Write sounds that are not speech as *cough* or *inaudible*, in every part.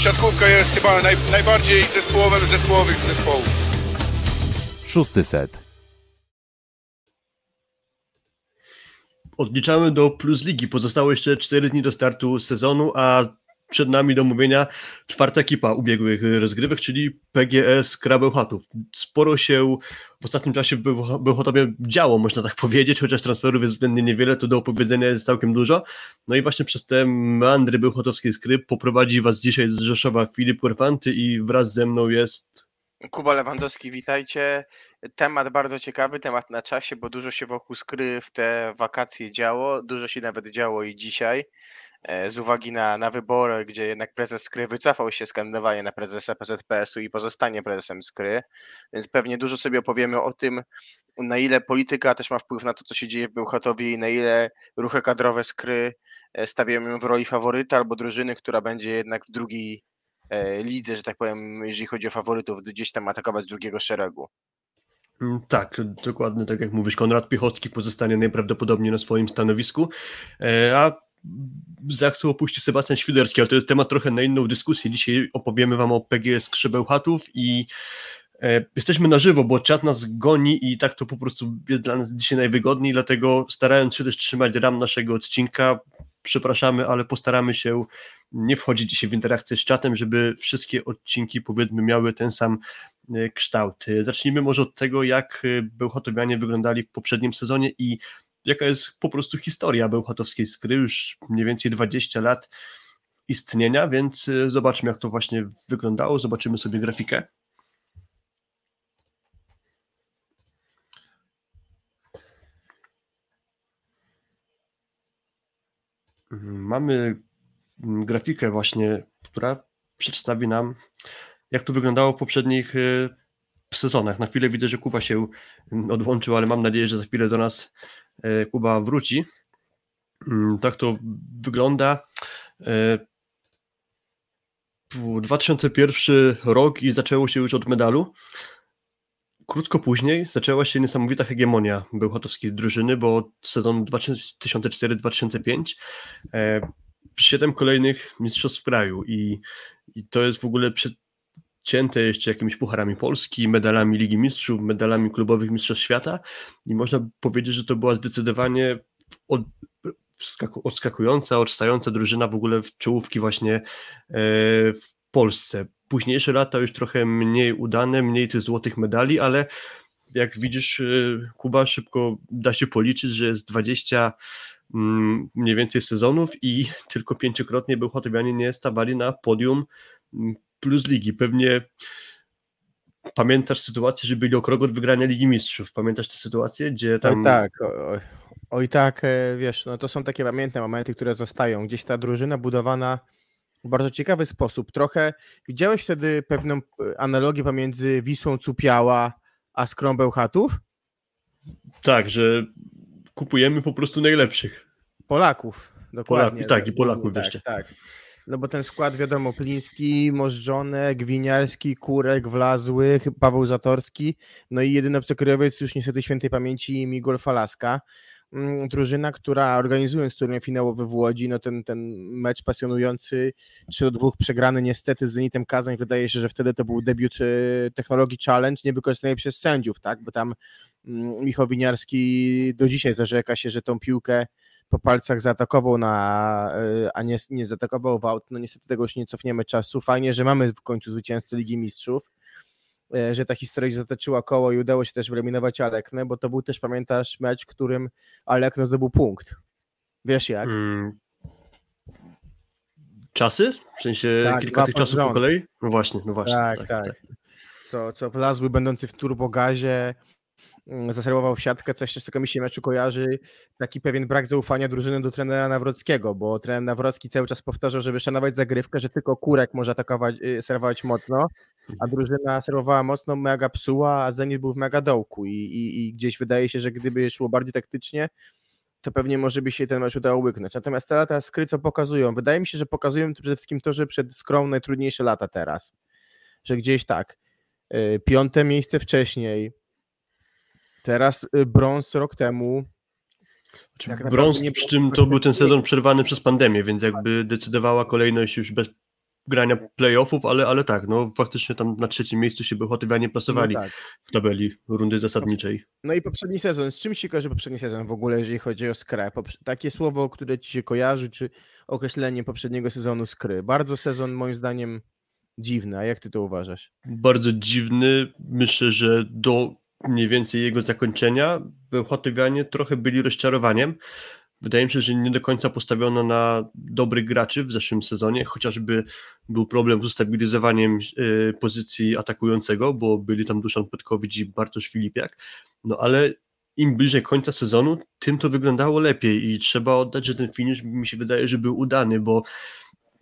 siatkówka jest chyba naj, najbardziej zespołowym zespołowych z zespołów. Szósty set. Odliczamy do Plus Ligi. Pozostało jeszcze 4 dni do startu sezonu, a przed nami do mówienia czwarta ekipa ubiegłych rozgrywek, czyli PGS Krabełchatów. Sporo się w ostatnim czasie w Bełchatowie działo, można tak *laughs* powiedzieć, chociaż transferów jest względnie niewiele, to do opowiedzenia jest całkiem dużo. No i właśnie przez te meandry bełchatowskiej skryp poprowadzi Was dzisiaj z Rzeszowa Filip Korfanty i wraz ze mną jest... Kuba Lewandowski, witajcie. Temat bardzo ciekawy, temat na czasie, bo dużo się wokół skry w te wakacje działo, dużo się nawet działo i dzisiaj. E, z uwagi na, na wybory, gdzie jednak prezes Skry wycofał się z kandydowania na prezesa PZPS-u i pozostanie prezesem Skry, więc pewnie dużo sobie opowiemy o tym, na ile polityka też ma wpływ na to, co się dzieje w Bełchatowie i na ile ruchy kadrowe Skry e, stawiają ją w roli faworyta albo drużyny, która będzie jednak w drugiej e, lidze, że tak powiem, jeżeli chodzi o faworytów, gdzieś tam atakować drugiego szeregu. Mm, tak, dokładnie tak jak mówisz. Konrad Piechocki pozostanie najprawdopodobniej na swoim stanowisku, a zechcą opuścić Sebastian Świderski, ale to jest temat trochę na inną dyskusję. Dzisiaj opowiemy Wam o PGS Krzybełchatów i e, jesteśmy na żywo, bo czas nas goni i tak to po prostu jest dla nas dzisiaj najwygodniej, dlatego starając się też trzymać ram naszego odcinka, przepraszamy, ale postaramy się nie wchodzić dzisiaj w interakcję z czatem, żeby wszystkie odcinki powiedzmy miały ten sam e, kształt. Zacznijmy może od tego, jak e, Bełchatowianie wyglądali w poprzednim sezonie i jaka jest po prostu historia bełchatowskiej skry, już mniej więcej 20 lat istnienia, więc y, zobaczmy jak to właśnie wyglądało, zobaczymy sobie grafikę. Mhm, mamy mm, grafikę właśnie, która przedstawi nam, jak to wyglądało w poprzednich y, sezonach. Na chwilę widzę, że Kuba się mm, odłączył, ale mam nadzieję, że za chwilę do nas Kuba wróci. Mm, tak to wygląda. 2001 e, rok i zaczęło się już od medalu. Krótko później zaczęła się niesamowita hegemonia bełchatowskiej drużyny, bo sezon 2004-2005 siedem kolejnych mistrzostw kraju i, i to jest w ogóle przed, cięte jeszcze jakimiś pucharami Polski, medalami Ligi Mistrzów, medalami klubowych Mistrzostw Świata i można powiedzieć, że to była zdecydowanie od, odskakująca, odstająca drużyna w ogóle w czołówki właśnie e, w Polsce. Późniejsze lata już trochę mniej udane, mniej tych złotych medali, ale jak widzisz, e, Kuba szybko da się policzyć, że jest 20 mm, mniej więcej sezonów i tylko pięciokrotnie Bełchatowianie nie stawali na podium mm, plus ligi. Pewnie pamiętasz sytuację, że byli o krok od wygrania Ligi Mistrzów. Pamiętasz tę sytuację, gdzie tam... Oj tak, oj, oj tak, e, wiesz, no to są takie pamiętne momenty, które zostają. Gdzieś ta drużyna budowana w bardzo ciekawy sposób. Trochę widziałeś wtedy pewną e, analogię pomiędzy Wisłą Cupiała a Skrą Bełchatów? Tak, że kupujemy po prostu najlepszych. Polaków, dokładnie. Polaków, tak, i Polaków tak, jeszcze. Tak, no bo ten skład wiadomo, Pliński, Możdżone, Gwiniarski, Kurek, Wlazły, Paweł Zatorski, no i jedyny obcokrajowiec już niestety świętej pamięci Miguel Falaska. Mm, drużyna, która organizując turniej finałowy w Łodzi, no ten, ten mecz pasjonujący 3 do 2 przegrany niestety z Zenitem Kazań, wydaje się, że wtedy to był debiut e, technologii challenge, niewykorzystany przez sędziów, tak, bo tam mm, Michał Winiarski do dzisiaj zarzeka się, że tą piłkę po palcach zaatakował na, e, a nie, nie zaatakował w aut. No niestety tego już nie cofniemy czasu. Fajnie, że mamy w końcu zwycięzcę Ligi Mistrzów, e, że ta historia zatoczyła koło i udało się też wyeliminować Aleknę, bo to był też, pamiętasz, mecz, którym Alekno zdobył punkt. Wiesz jak? Hmm. Czasy? W sensie tak, kilka tych czasów po kolei? No właśnie, no właśnie. Tak, tak. tak. tak. Co, co plazły będący w turbogazie zaserwował w siatkę, co jeszcze z tego mi się meczu kojarzy, taki pewien brak zaufania drużyny do trenera Nawrockiego, bo trener Nawrocki cały czas powtarzał, żeby szanować zagrywkę, że tylko Kurek może atakować, y, serwować mocno, a drużyna serwowała mocno, mega psuła, a Zenit był w mega dołku i, i, i gdzieś wydaje się, że gdyby szło bardziej taktycznie, to pewnie może by się ten mecz udało łyknąć. Natomiast te lata skry co pokazują? Wydaje mi się, że pokazują przede wszystkim to, że przed skromne, trudniejsze lata teraz, że gdzieś tak, y, piąte miejsce wcześniej, Teraz y, brąz rok temu. brąz, przy czym to był ten sezon przerwany przez pandemię, więc jakby decydowała kolejność już bez, grania playoffów, ale, ale tak, no faktycznie tam na trzecim miejscu się Bełchatowianie plasowali No tak. w tabeli rundy zasadniczej. No i poprzedni sezon. Z czym się kojarzy poprzedni sezon w ogóle, jeżeli chodzi o skrę? Takie słowo, które ci się kojarzy, czy określenie poprzedniego sezonu skry? Bardzo sezon moim zdaniem dziwny, a jak ty to uważasz? Bardzo dziwny, myślę, że do mniej więcej jego zakończenia Bełchatowianie trochę byli rozczarowaniem. Wydaje mi się, że nie do końca postawiono na dobrych graczy w zeszłym sezonie, chociażby był problem z ustabilizowaniem e, pozycji atakującego, bo byli tam Duszan Petkowicz i Bartosz Filipiak, no ale im bliżej końca sezonu, tym to wyglądało lepiej i trzeba oddać, że ten finish mi się wydaje, że był udany, bo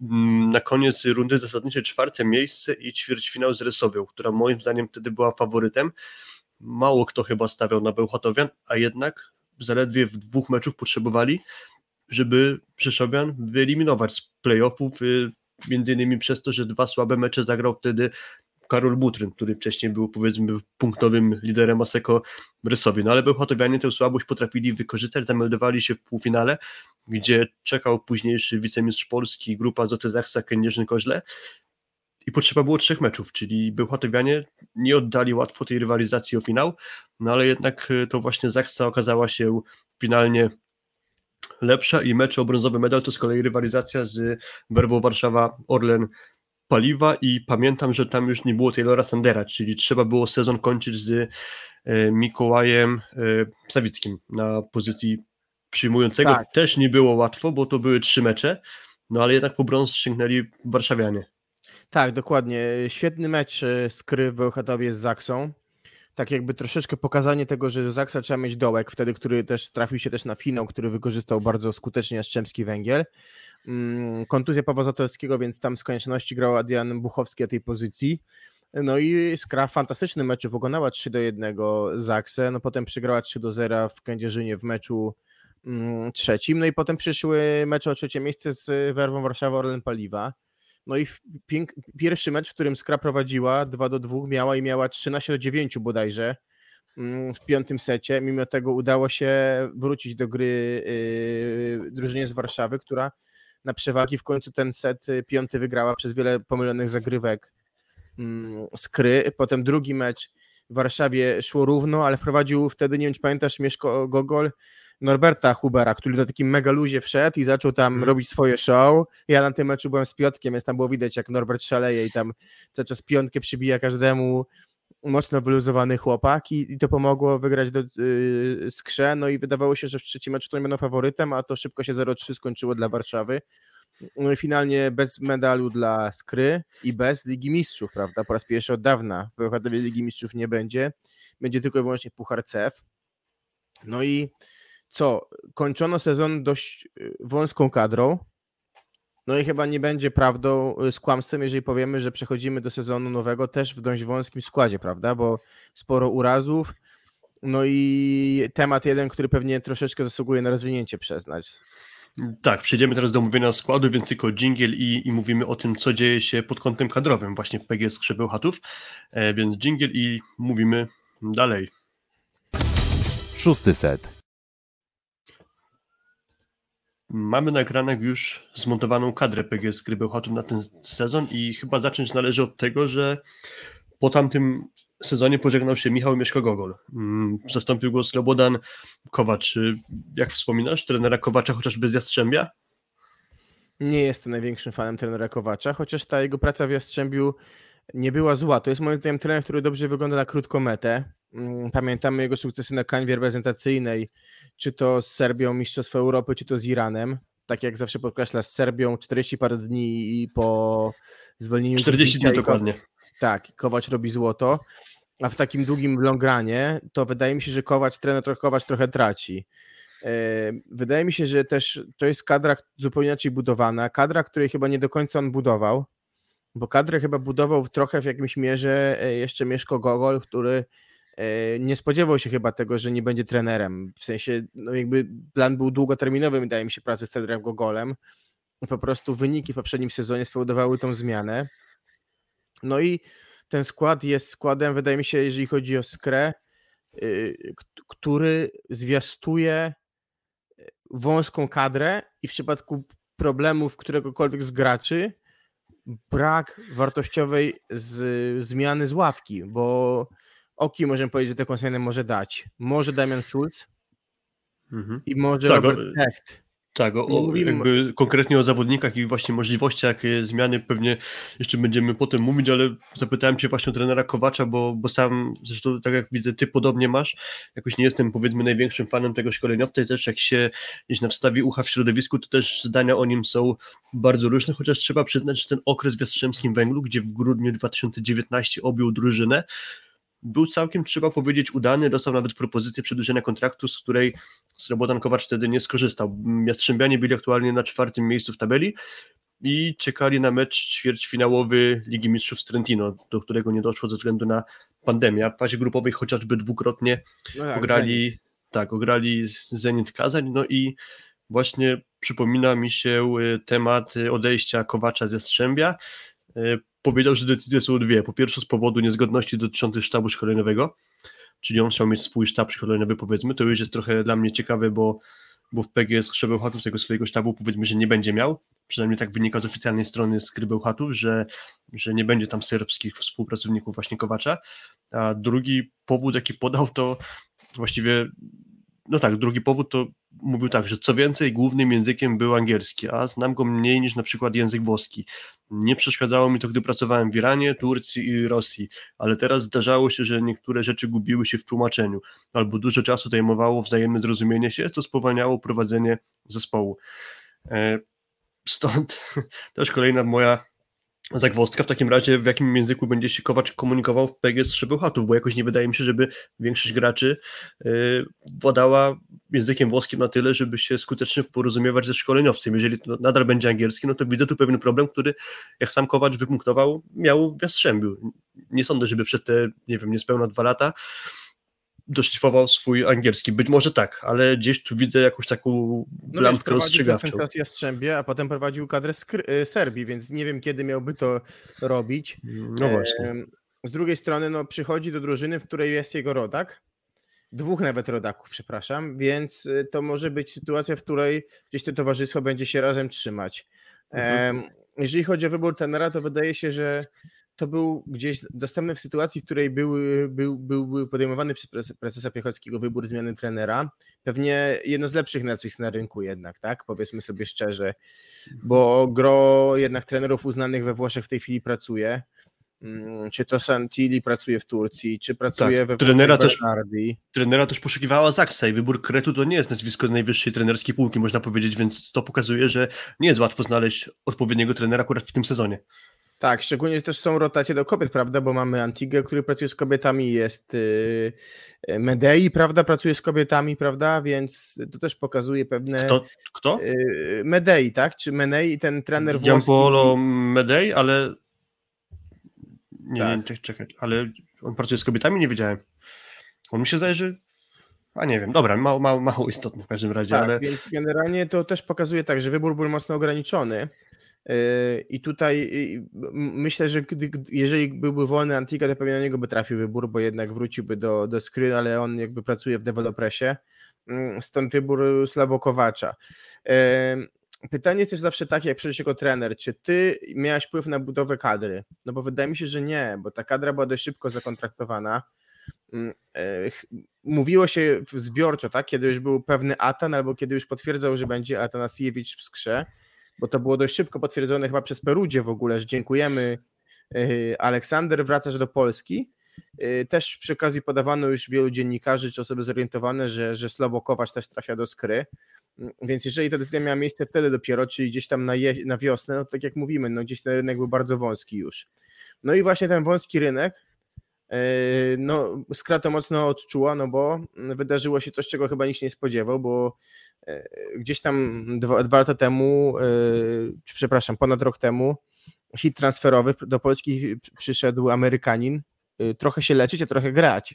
mm, na koniec rundy zasadniczej czwarte miejsce i ćwierćfinał z Resowią, która moim zdaniem wtedy była faworytem. Mało kto chyba stawiał na Bełchatowian, a jednak zaledwie w dwóch meczów potrzebowali, żeby Rzeszowian wyeliminować z playoffów, y, między innymi przez to, że dwa słabe mecze zagrał wtedy Karol Butryn, który wcześniej był powiedzmy punktowym liderem Aseko w Rysowie. No ale Bełchatowianie tę słabość potrafili wykorzystać, zameldowali się w półfinale, gdzie czekał późniejszy wicemistrz Polski, grupa Zoty Zachsa, Kędzierzyn Koźle i potrzeba było trzech meczów, czyli Bełchatowianie nie oddali łatwo tej rywalizacji o finał, no ale jednak y, to właśnie Zachsa okazała się finalnie lepsza i mecz o brązowy medal to z kolei rywalizacja z Werwą Warszawa Orlen Paliwa i pamiętam, że tam już nie było Taylora Sandera, czyli trzeba było sezon kończyć z e, Mikołajem e, Sawickim na pozycji przyjmującego. Tak. Też nie było łatwo, bo to były trzy mecze, no ale jednak po brąz sięgnęli warszawianie. Tak, dokładnie. Świetny mecz e, skry w Bełchatowie z Zaksą. Tak jakby troszeczkę pokazanie tego, że Zaksa trzeba mieć dołek, wtedy, który też trafił się też na finał, który wykorzystał bardzo skutecznie Jastrzębski Węgiel. Mm, Kontuzja Pawła Zatorskiego, więc tam z konieczności grał Adrian Buchowski na tej pozycji. No i Skra w fantastycznym meczu pokonała 3 do 1 Zaksę, no potem przegrała 3 do 0 w Kędzierzynie w meczu mm, trzecim, no i potem przyszły mecze o trzecie miejsce z Werwą Warszawa Orlen Paliwa. No i pierwszy mecz, w którym Skra prowadziła 2 do 2, miała i miała 13 do 9 bodajże mm, w piątym secie. Mimo tego udało się wrócić do gry yy, drużynie z Warszawy, która na przewagi w końcu ten set y, piąty wygrała przez wiele pomylonych zagrywek mm, Skry. Potem drugi mecz w Warszawie szło równo, ale wprowadził wtedy, nie wiem czy pamiętasz, Mieszko Gogol, Norberta Hubera, który na takim mega luzie wszedł i zaczął tam Mhm. robić swoje show. Ja na tym meczu byłem z Piotkiem, więc tam było widać, jak Norbert szaleje i tam cały czas piątkę przybija każdemu mocno wyluzowany chłopak i, i to pomogło wygrać do yy, skrze, no i wydawało się, że w trzecim meczu to nie będą faworytem, a to szybko się 0-3 skończyło dla Warszawy. No i finalnie bez medalu dla Skry i bez Ligi Mistrzów, prawda? Po raz pierwszy od dawna w Ligi Mistrzów nie będzie. Będzie tylko i wyłącznie Puchar CEF. No i co? Kończono sezon dość y, wąską kadrą. No i chyba nie będzie prawdą y, z kłamstwem, jeżeli powiemy, że przechodzimy do sezonu nowego też w dość wąskim składzie, prawda? Bo sporo urazów. No i temat jeden, który pewnie troszeczkę zasługuje na rozwinięcie przez nas. Tak, przejdziemy teraz do omówienia składu, więc tylko dżingiel i, i mówimy o tym, co dzieje się pod kątem kadrowym właśnie w PGS Skrzybełchatów, e, więc dżingiel i mówimy dalej. Szósty set. Mamy na ekranach już zmontowaną kadrę PGS Grybełchatów na ten sezon i chyba zacząć należy od tego, że po tamtym sezonie pożegnał się Michał Mieszko-Gogol. Mm, Zastąpił go Slobodan Kowacz. Jak wspominasz, trenera Kowacza chociażby z Jastrzębia? Nie jestem największym fanem trenera Kowacza, chociaż ta jego praca w Jastrzębiu nie była zła. To jest moim zdaniem trener, który dobrze wygląda na krótką metę. Mm, Pamiętamy jego sukcesy na kanwie reprezentacyjnej, czy to z Serbią Mistrzostwo Europy, czy to z Iranem. Tak jak zawsze podkreśla, z Serbią 40 parę dni po zwolnieniu 40 dni i dokładnie. Tak, Kowacz robi złoto, a w takim długim longranie to wydaje mi się, że Kowacz, trener trochę Kowacz trochę traci. E, Wydaje mi się, że też to jest kadra zupełnie inaczej budowana, kadra, której chyba nie do końca on budował, bo kadrę chyba budował trochę w jakimś mierze e, jeszcze Mieszko Gogol, który e, nie spodziewał się chyba tego, że nie będzie trenerem. W sensie, no jakby plan był długoterminowy, wydaje mi się, pracy z trenerem Gogolem. Po prostu wyniki w poprzednim sezonie spowodowały tą zmianę. No i ten skład jest składem, wydaje mi się, jeżeli chodzi o skrę, y, który zwiastuje wąską kadrę i w przypadku problemów któregokolwiek z graczy brak wartościowej z, zmiany z ławki, bo Oki możemy powiedzieć, że taką zmianę może dać. Może Damian Schulz Mhm. i może Tak, o- Robert Hecht. Tak, o, mówimy- konkretnie o zawodnikach i właśnie możliwościach e, zmiany pewnie jeszcze będziemy potem mówić, ale zapytałem Cię właśnie o trenera Kowacza, bo, bo sam zresztą tak jak widzę, Ty podobnie masz, jakoś nie jestem powiedzmy największym fanem tego szkoleniowca i też jak się gdzieś nawstawi ucha w środowisku, to też zdania o nim są bardzo różne, chociaż trzeba przyznać, że ten okres w Jastrzębskim Węglu, gdzie w grudniu 2019 objął drużynę, był całkiem, trzeba powiedzieć, udany. Dostał nawet propozycję przedłużenia kontraktu, z której Slobodan Kowacz wtedy nie skorzystał. Jastrzębianie byli aktualnie na czwartym miejscu w tabeli i czekali na mecz ćwierćfinałowy Ligi Mistrzów z Trentino, do którego nie doszło ze względu na pandemię. W fazie grupowej chociażby dwukrotnie No tak, Zenit. ograli, tak, ograli Zenit Kazań, no i właśnie przypomina mi się y, temat y, odejścia Kowacza z Jastrzębia. Y, Powiedział, że decyzje są dwie. Po pierwsze z powodu niezgodności dotyczących sztabu szkoleniowego, czyli on chciał mieć swój sztab szkoleniowy powiedzmy, to już jest trochę dla mnie ciekawe, bo, bo w PGS Krzebełchatów tego swojego sztabu powiedzmy, że nie będzie miał, przynajmniej tak wynika z oficjalnej strony z Krybełchatów, że, że nie będzie tam serbskich współpracowników właśnie Kowacza, a drugi powód jaki podał to właściwie, no tak, drugi powód to mówił tak, że co więcej głównym językiem był angielski, a znam go mniej niż na przykład język włoski. Nie przeszkadzało mi to, gdy pracowałem w Iranie, Turcji i Rosji, ale teraz zdarzało się, że niektóre rzeczy gubiły się w tłumaczeniu, albo dużo czasu zajmowało wzajemne zrozumienie się, co spowalniało prowadzenie zespołu. E, Stąd *laughs* też kolejna moja zagwozdka. W takim razie, w jakim języku będzie się Kowacz komunikował w PGS Trzebełchatów, bo jakoś nie wydaje mi się, żeby większość graczy y, władała językiem włoskim na tyle, żeby się skutecznie porozumiewać ze szkoleniowcem. Jeżeli to nadal będzie angielski, no to widzę tu pewien problem, który, jak sam Kowacz wypunktował, miał w Jastrzębiu. Nie sądzę, żeby przez te, nie wiem, niespełna dwa lata doszlifował swój angielski. Być może tak, ale gdzieś tu widzę jakąś taką No lampkę prowadził ten czas Jastrzębie, a potem prowadził kadrę Skry- y, Serbii, więc nie wiem, kiedy miałby to robić. No właśnie. Z drugiej strony, no, przychodzi do drużyny, w której jest jego rodak. Dwóch nawet rodaków, przepraszam, więc y, to może być sytuacja, w której gdzieś to towarzystwo będzie się razem trzymać. Mhm. Jeżeli chodzi o wybór tenera, to wydaje się, że to był gdzieś dostępny w sytuacji, w której były, był, był, podejmowany przez prez- prezesa Piechockiego wybór zmiany trenera. Pewnie jedno z lepszych nazwisk na rynku jednak, tak? Powiedzmy sobie szczerze, bo gro jednak trenerów uznanych we Włoszech w tej chwili pracuje. Mm, Czy to Santilli pracuje w Turcji, czy pracuje Tak, we trenera też- trenera też poszukiwała Zaksa i wybór Kretu to nie jest nazwisko z najwyższej trenerskiej półki, można powiedzieć, więc to pokazuje, że nie jest łatwo znaleźć odpowiedniego trenera akurat w tym sezonie. Tak, szczególnie też są rotacje do kobiet, prawda? Bo mamy Antigę, który pracuje z kobietami, jest yy, Medei, prawda? Pracuje z kobietami, prawda? Więc to też pokazuje pewne. Kto? kto? Yy, Medei, tak? Czy Menei, ten trener włoski. Gianpaolo Medei, ale nie, Tak. nie, czekaj, ale on pracuje z kobietami, nie wiedziałem. On mi się zdaje, że a nie wiem, dobra, mało, mało, mało istotny w każdym razie, Tak, ale więc generalnie to też pokazuje tak, że wybór był mocno ograniczony. Yy, I tutaj yy, m- myślę, że gdy, jeżeli byłby wolny Antiga, to pewnie na niego by trafił wybór, bo jednak wróciłby do, do Skry, ale on jakby pracuje w dewelopresie. Mm, Stąd wybór Slabokowacza. Pytanie też zawsze takie, jak przecież jako trener, czy ty miałeś wpływ na budowę kadry? No bo wydaje mi się, że nie, bo ta kadra była dość szybko zakontraktowana. Mm, e, Mówiło się zbiorczo, tak, kiedy już był pewny Atan, albo kiedy już potwierdzał, że będzie Atanasiewicz w skrze, bo to było dość szybko potwierdzone chyba przez Perudzie w ogóle, że dziękujemy e, Aleksander, wracasz do Polski. E, Też przy okazji podawano już wielu dziennikarzy czy osoby zorientowane, że, że Slobokowacz też trafia do skry. Mm, Więc jeżeli ta decyzja miała miejsce wtedy dopiero, czyli gdzieś tam na, je, na wiosnę, no tak jak mówimy, no gdzieś ten rynek był bardzo wąski już. No i właśnie ten wąski rynek no, Skra to mocno odczuła, no bo wydarzyło się coś, czego chyba nikt nie spodziewał, bo yy, gdzieś tam dwa, dwa lata temu, yy, czy przepraszam, ponad rok temu, hit transferowy do Polski przyszedł Amerykanin, yy, trochę się leczyć, a trochę grać.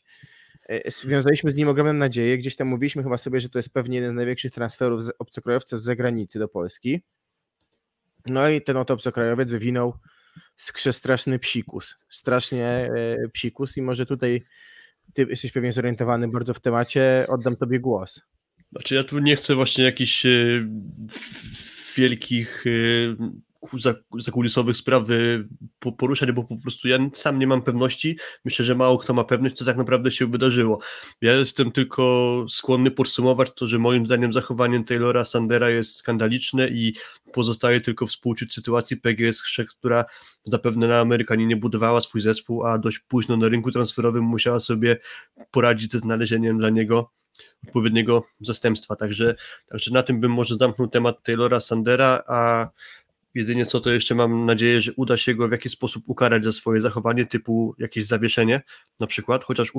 Yy, Związaliśmy z nim ogromną nadzieję, gdzieś tam mówiliśmy chyba sobie, że to jest pewnie jeden z największych transferów z obcokrajowca z zagranicy do Polski. No i ten oto obcokrajowiec wywinął straszny psikus. Strasznie e, psikus i może tutaj ty jesteś pewnie zorientowany bardzo w temacie, oddam tobie głos. Znaczy ja tu nie chcę właśnie jakichś e, wielkich e, zakulisowych spraw y, po- poruszać, bo po prostu ja sam nie mam pewności. Myślę, że mało kto ma pewność, co tak naprawdę się wydarzyło. Ja jestem tylko skłonny podsumować to, że moim zdaniem zachowanie Taylora Sandera jest skandaliczne i pozostaje tylko współczuć sytuacji PGS, która zapewne na Amerykaninie budowała swój zespół, a dość późno na rynku transferowym musiała sobie poradzić ze znalezieniem dla niego odpowiedniego zastępstwa. Także, także na tym bym może zamknął temat Taylora Sandera, a jedynie co to jeszcze mam nadzieję, że uda się go w jakiś sposób ukarać za swoje zachowanie, typu jakieś zawieszenie na przykład, chociaż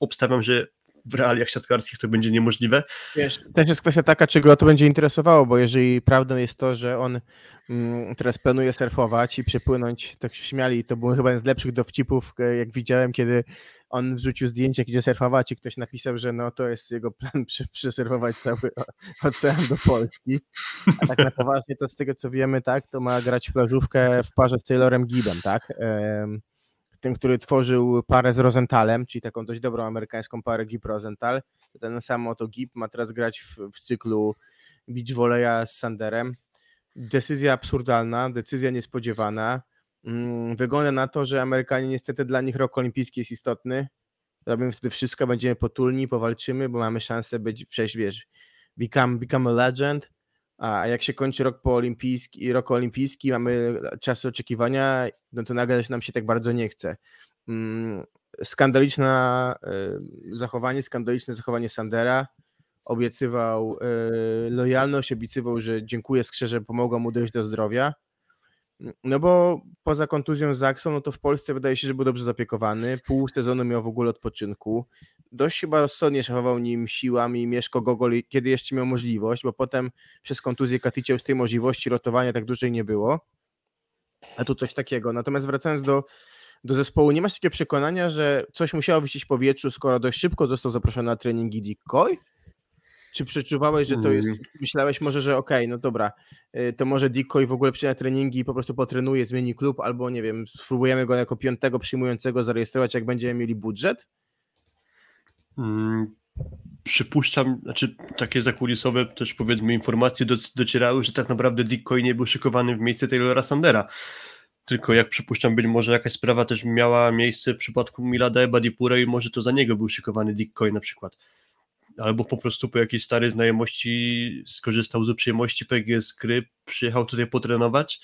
obstawiam, że w realiach siatkarskich to będzie niemożliwe. Wiesz, też jest kwestia taka, czy go to będzie interesowało, bo jeżeli prawdą jest to, że on mm, teraz planuje surfować i przepłynąć, tak się śmiali, to był chyba jeden z lepszych dowcipów, e, jak widziałem, kiedy on wrzucił zdjęcie, jak idzie surfować i ktoś napisał, że no to jest jego plan *laughs* przy, przesurfować cały ocean do Polski. A tak na poważnie to z tego co wiemy, tak, to ma grać plażówkę w parze z Taylorem Gibbem, tak? Tym, który tworzył parę z Rosenthalem, czyli taką dość dobrą amerykańską parę Gib Rosenthal. Ten sam oto Gib ma teraz grać w, w cyklu beach volley'a z Sanderem. Decyzja absurdalna, decyzja niespodziewana. Mm, Wygląda na to, że Amerykanie niestety dla nich rok olimpijski jest istotny. Robimy wtedy wszystko, będziemy potulni, powalczymy, bo mamy szansę być, przejść, wiesz, become, become a legend. A jak się kończy rok po olimpijski, rok olimpijski, mamy czas oczekiwania, no to nagle nam się tak bardzo nie chce. Mm, Skandaliczne y, zachowanie, skandaliczne zachowanie Sandera. Obiecywał y, lojalność, obiecywał, że dziękuję Skrze, pomogła mu dojść do zdrowia. No bo poza kontuzją z Zaksą, no to w Polsce wydaje się, że był dobrze zapiekowany. Pół sezonu miał w ogóle odpoczynku. Dość chyba rozsądnie szafował nim siłami Mieszko Gogol, kiedy jeszcze miał możliwość, bo potem przez kontuzję Katycia już tej możliwości rotowania tak dużej nie było. A tu coś takiego. Natomiast wracając do, do zespołu, nie masz takiego przekonania, że coś musiało wisieć w powietrzu, skoro dość szybko został zaproszony na treningi Dikoy? Czy przeczuwałeś, że to jest, Mm. myślałeś może, że okej, no dobra, y, to może Dikoy w ogóle przyjdzie treningi i po prostu potrenuje, zmieni klub, albo nie wiem, spróbujemy go jako piątego przyjmującego zarejestrować, jak będziemy mieli budżet? Mm, Przypuszczam, znaczy takie zakulisowe też powiedzmy informacje do, docierały, że tak naprawdę Dick Coy nie był szykowany w miejsce Taylora Sandera. Tylko jak przypuszczam, być może jakaś sprawa też miała miejsce w przypadku Milada Ebadipura i może to za niego był szykowany Dick Coy na przykład. Albo po prostu po jakiejś starej znajomości skorzystał z uprzejmości PGS Kry, przyjechał tutaj potrenować,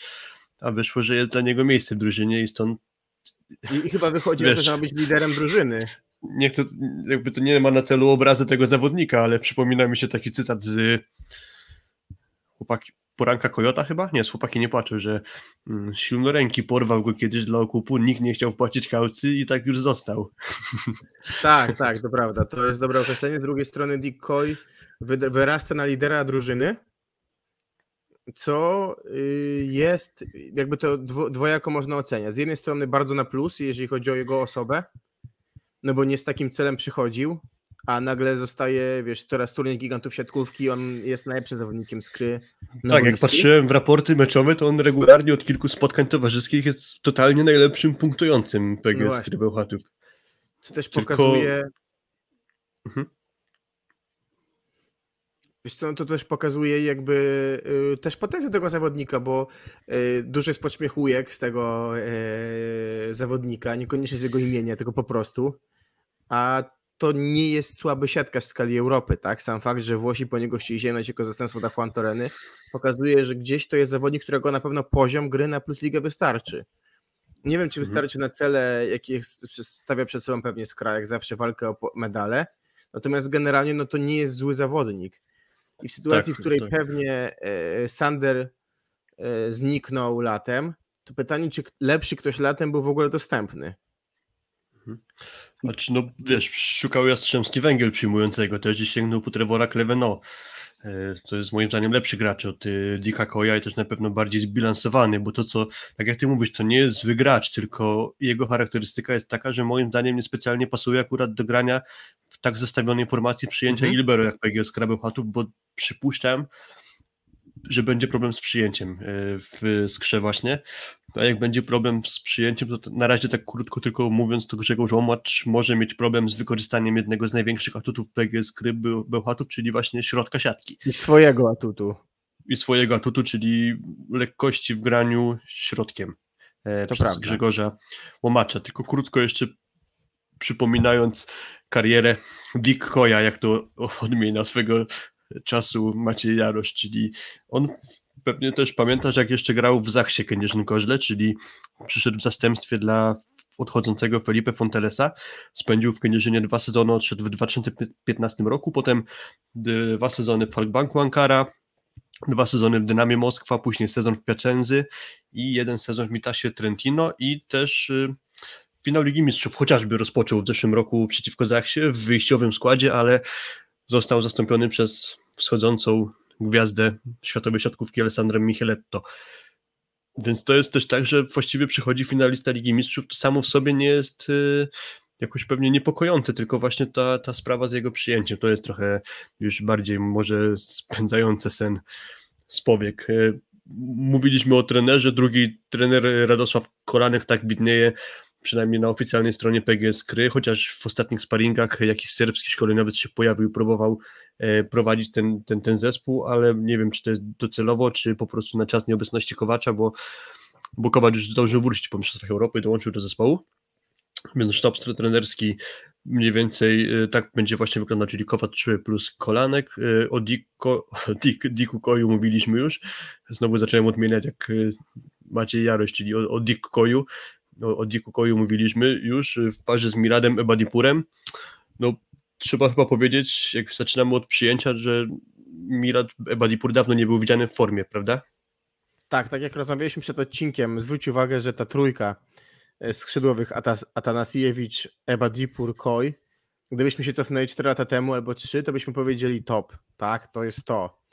a wyszło, że jest dla niego miejsce w drużynie i stąd I, i chyba wychodzi Wiesz. że ma być liderem drużyny. niech to, jakby to nie ma na celu obrazy tego zawodnika, ale przypomina mi się taki cytat z chłopaki, poranka Kojota chyba? Nie, chłopaki nie płaczą, że mm, silnoręki porwał go kiedyś dla okupu, nikt nie chciał wpłacić kaucji i tak już został. *laughs* Tak, tak, to prawda. To jest dobre określenie. Z drugiej strony Dick Coy wy- wyrasta na lidera drużyny, co y, jest, jakby to dwo, dwojako można oceniać. Z jednej strony bardzo na plus, jeżeli chodzi o jego osobę, no bo nie z takim celem przychodził, a nagle zostaje, wiesz, teraz turniej gigantów siatkówki, on jest najlepszym zawodnikiem skry. tak, jak patrzyłem w raporty meczowe, to on regularnie od kilku spotkań towarzyskich jest totalnie najlepszym punktującym No PGS właśnie. Kry Bełchatów. Co też Tylko- pokazuje. Mhm. Wiesz co, no to też pokazuje jakby y, też potencjał tego zawodnika, bo y, dużo jest podśmiechujek z tego y, zawodnika, niekoniecznie z jego imienia, tylko po prostu. A to nie jest słaby siatkarz w skali Europy, tak? Sam fakt, że Włosi po niego chcieli sięgnąć jako zastępstwo dla Juan Toreny, pokazuje, że gdzieś to jest zawodnik, którego na pewno poziom gry na Plus Ligę wystarczy. Nie wiem, czy Mhm. wystarczy na cele, jakie stawia przed sobą pewnie Skra, jak zawsze walkę o medale. Natomiast generalnie no to nie jest zły zawodnik. I w sytuacji, Tak, w której tak. pewnie e, Sander e, zniknął latem, to pytanie, czy lepszy ktoś latem był w ogóle dostępny. Znaczy, no wiesz, szukał Jastrzębski Węgiel przyjmującego, też gdzieś sięgnął po Trevora Cleveno. E, To jest moim zdaniem lepszy gracz od y, Dicka Koja i też na pewno bardziej zbilansowany, bo to co, tak jak ty mówisz, to nie jest zły gracz, tylko jego charakterystyka jest taka, że moim zdaniem niespecjalnie pasuje akurat do grania w tak zestawionej formacji przyjęcia Mhm. Ilbero jak PGS Krabełchatów, bo przypuszczam, że będzie problem z przyjęciem e, w skrze właśnie. A jak będzie problem z przyjęciem, to na razie tak krótko tylko mówiąc, to Grzegorz Łomacz może mieć problem z wykorzystaniem jednego z największych atutów PGS Beł- Bełchatów, czyli właśnie środka siatki. I swojego atutu. i swojego atutu, czyli lekkości w graniu środkiem e, To przez prawda. Grzegorza Łomacza. Tylko krótko jeszcze przypominając karierę Dick Koja, jak to *laughs* odmienia swego czasu Maciej Jarosz, czyli on pewnie też pamiętasz, jak jeszcze grał w Zachsie Kędzierzyn-Koźle, czyli przyszedł w zastępstwie dla odchodzącego Felipe Fontelesa, spędził w Kędzierzynie dwa sezony, odszedł w 2015 roku, potem dwa sezony w Falkbanku Ankara, dwa sezony w Dynamie Moskwa, później sezon w Piacenzy i jeden sezon w Mitasie Trentino i też y, finał Ligi Mistrzów chociażby rozpoczął w zeszłym roku przeciwko Zachsie w wyjściowym składzie, ale został zastąpiony przez wschodzącą gwiazdę światowej siatkówki Alessandrem Micheletto. Więc to jest też tak, że właściwie przychodzi finalista Ligi Mistrzów, to samo w sobie nie jest y, jakoś pewnie niepokojące, tylko właśnie ta, ta sprawa z jego przyjęciem to jest trochę już bardziej może spędzające sen z powiek. Y, Mówiliśmy o trenerze, drugi trener Radosław Kolanek tak widnieje, przynajmniej na oficjalnej stronie PGS Kry, chociaż w ostatnich sparingach jakiś serbski szkoleniowiec się pojawił, próbował e, prowadzić ten, ten, ten zespół, ale nie wiem, czy to jest docelowo, czy po prostu na czas nieobecności Kowacza, bo, bo Kowacz już zdążył wrócić po Mistrzostwach Europy dołączył do zespołu, więc sztab trenerski mniej więcej e, tak będzie właśnie wyglądał, czyli Kowacz plus Kolanek, e, o Diko, Dik, Diku Koju mówiliśmy już, znowu zacząłem odmieniać jak Maciej Jaroś, czyli o, o Dick Koju, o, o Diku Koju mówiliśmy już w parze z Miradem Ebadipurem. No, trzeba chyba powiedzieć, jak zaczynamy od przyjęcia, że Mirad Ebadipur dawno nie był widziany w formie, prawda? Tak, tak jak rozmawialiśmy przed odcinkiem, zwróć uwagę, że ta trójka e, skrzydłowych Atas- Atanasiewicz, Ebadipur, Koi, gdybyśmy się cofnęli 4 lata temu albo 3, to byśmy powiedzieli top, tak, to jest to.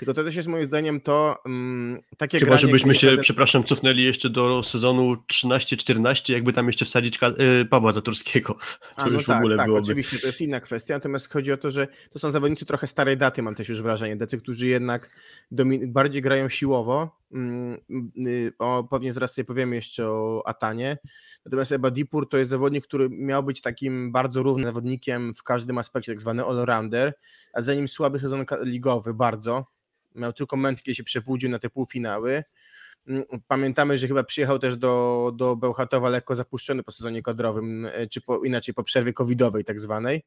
Tylko to też jest moim zdaniem to mm, takie Chyba, granie, żebyśmy się, naprawdę- przepraszam, cofnęli jeszcze do sezonu 13-14, jakby tam jeszcze wsadzić y, Pawła Zatorskiego. To A, no już w tak, ogóle tak, byłoby. oczywiście, to jest inna kwestia, natomiast chodzi o to, że to są zawodnicy trochę starej daty, mam też już wrażenie, tacy, którzy jednak bardziej grają siłowo, mm, y, o, pewnie zaraz sobie powiemy jeszcze o Atanie, natomiast Ebadipur to jest zawodnik, który miał być takim bardzo równym zawodnikiem w każdym aspekcie, tak zwany all-rounder, a za nim słaby sezon ligowy, bardzo, miał tylko moment, kiedy się przebudził na te półfinały, Mm, Pamiętamy, że chyba przyjechał też do, do Bełchatowa lekko zapuszczony po sezonie kadrowym, e, czy po, inaczej po przerwie covidowej tak zwanej.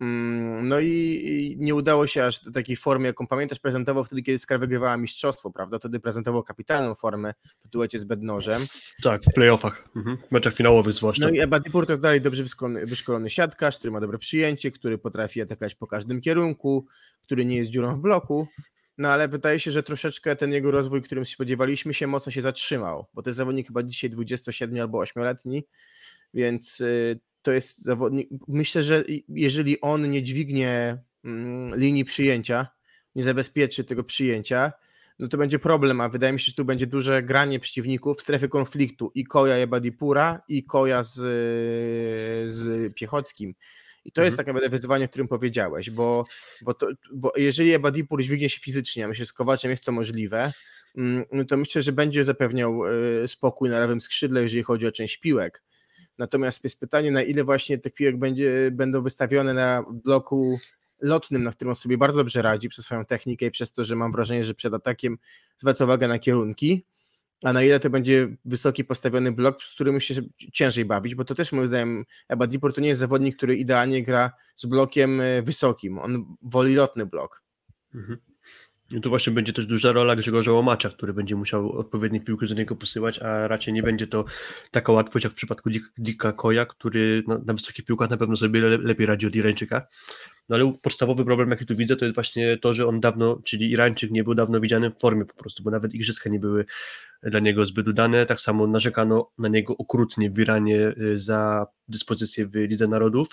Mm, No i, nie udało się aż do takiej formy, jaką pamiętasz, prezentował wtedy, kiedy Skar wygrywała mistrzostwo, prawda? Wtedy prezentował kapitalną formę w duecie z Bednożem. Tak, w playoffach, mhm. w meczach finałowych zwłaszcza. No i Ebadipur to dalej dobrze wyszkolony, wyszkolony siatkarz, który ma dobre przyjęcie, który potrafi atakować po każdym kierunku, który nie jest dziurą w bloku. No ale wydaje się, że troszeczkę ten jego rozwój, którym spodziewaliśmy się, mocno się zatrzymał, bo to jest zawodnik chyba dzisiaj 27 albo 8-letni, więc y, to jest zawodnik. Myślę, że jeżeli on nie dźwignie mm, linii przyjęcia, nie zabezpieczy tego przyjęcia, no to będzie problem, a wydaje mi się, że tu będzie duże granie przeciwników w strefy konfliktu i Koja Ebadipura i Koja z, z Piechockim. I to jest Mhm. tak naprawdę wyzwanie, o którym powiedziałeś, bo, bo, to, bo jeżeli Ebadipur dźwignie się fizycznie, a myślę, że z Kowaczem jest to możliwe, mm, no to myślę, że będzie zapewniał y, spokój na lewym skrzydle, jeżeli chodzi o część piłek. Natomiast jest pytanie, na ile właśnie tych piłek będzie, będą wystawione na bloku lotnym, na którym on sobie bardzo dobrze radzi przez swoją technikę i przez to, że mam wrażenie, że przed atakiem zwraca uwagę na kierunki, a na ile to będzie wysoki postawiony blok, z którym się ciężej bawić, bo to też moim zdaniem Ebadipur to nie jest zawodnik, który idealnie gra z blokiem e, wysokim, on woli lotny blok. Mhm. I tu właśnie będzie też duża rola Grzegorza Łomacza, który będzie musiał odpowiednie piłki do niego posyłać, a raczej nie będzie to taka łatwość jak w przypadku Dik- Dika Koja, który na, na wysokich piłkach na pewno sobie le, lepiej radzi od Irańczyka. No ale podstawowy problem, jaki tu widzę, to jest właśnie to, że on dawno, czyli Irańczyk nie był dawno widziany w formie po prostu, bo nawet igrzyska nie były dla niego zbyt udane. Tak samo narzekano na niego okrutnie w Iranie y, za dyspozycję w Lidze Narodów.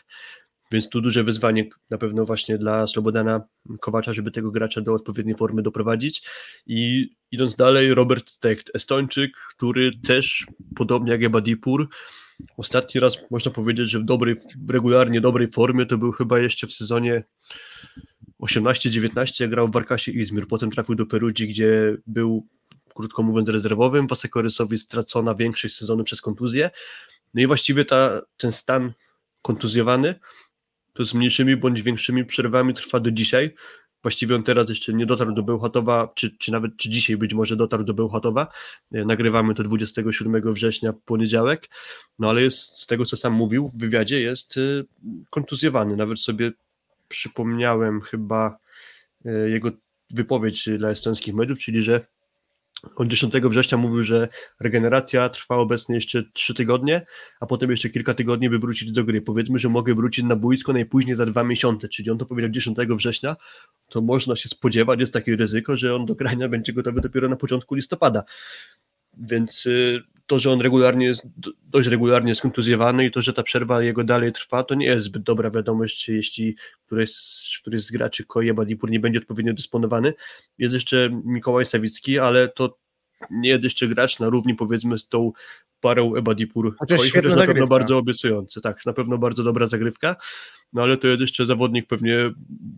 Więc tu duże wyzwanie na pewno właśnie dla Slobodana Kowacza, żeby tego gracza do odpowiedniej formy doprowadzić. I idąc dalej, Robert Techt, Estończyk, który też, podobnie jak Ebadipur, ostatni raz można powiedzieć, że w dobrej, regularnie dobrej formie to był chyba jeszcze w sezonie 18-19, jak grał w Warkasie Izmir. Potem trafił do Perugii, gdzie był, krótko mówiąc, rezerwowym. Wasekorysowi stracona większość sezonu przez kontuzję. No i właściwie ta, ten stan kontuzjowany to z mniejszymi bądź większymi przerwami trwa do dzisiaj. właściwie on teraz jeszcze nie dotarł do Bełchatowa, czy, czy nawet czy dzisiaj być może dotarł do Bełchatowa. E, nagrywamy to 27 września, poniedziałek, no ale jest z tego, co sam mówił w wywiadzie, jest e, kontuzjowany. Nawet sobie przypomniałem chyba e, jego wypowiedź dla estońskich mediów, czyli że od 10 września mówił, że regeneracja trwa obecnie jeszcze 3 tygodnie, a potem jeszcze kilka tygodni, by wrócić do gry. Powiedzmy, że mogę wrócić na boisko najpóźniej za dwa miesiące, czyli on to powiedział 10 września, to można się spodziewać, jest takie ryzyko, że on do grania będzie gotowy dopiero na początku listopada. Więc y, to, że on regularnie jest, dość regularnie jest kontuzjowany i to, że ta przerwa jego dalej trwa, to nie jest zbyt dobra wiadomość, jeśli któryś z, któryś z graczy Koje Badipur nie będzie odpowiednio dysponowany. Jest jeszcze Mikołaj Sawicki, ale to nie jest jeszcze gracz na równi powiedzmy z tą parą Ebadipur. Świetna chociaż na pewno zagrywka. bardzo obiecujący, tak, na pewno bardzo dobra zagrywka, no ale to jest jeszcze zawodnik pewnie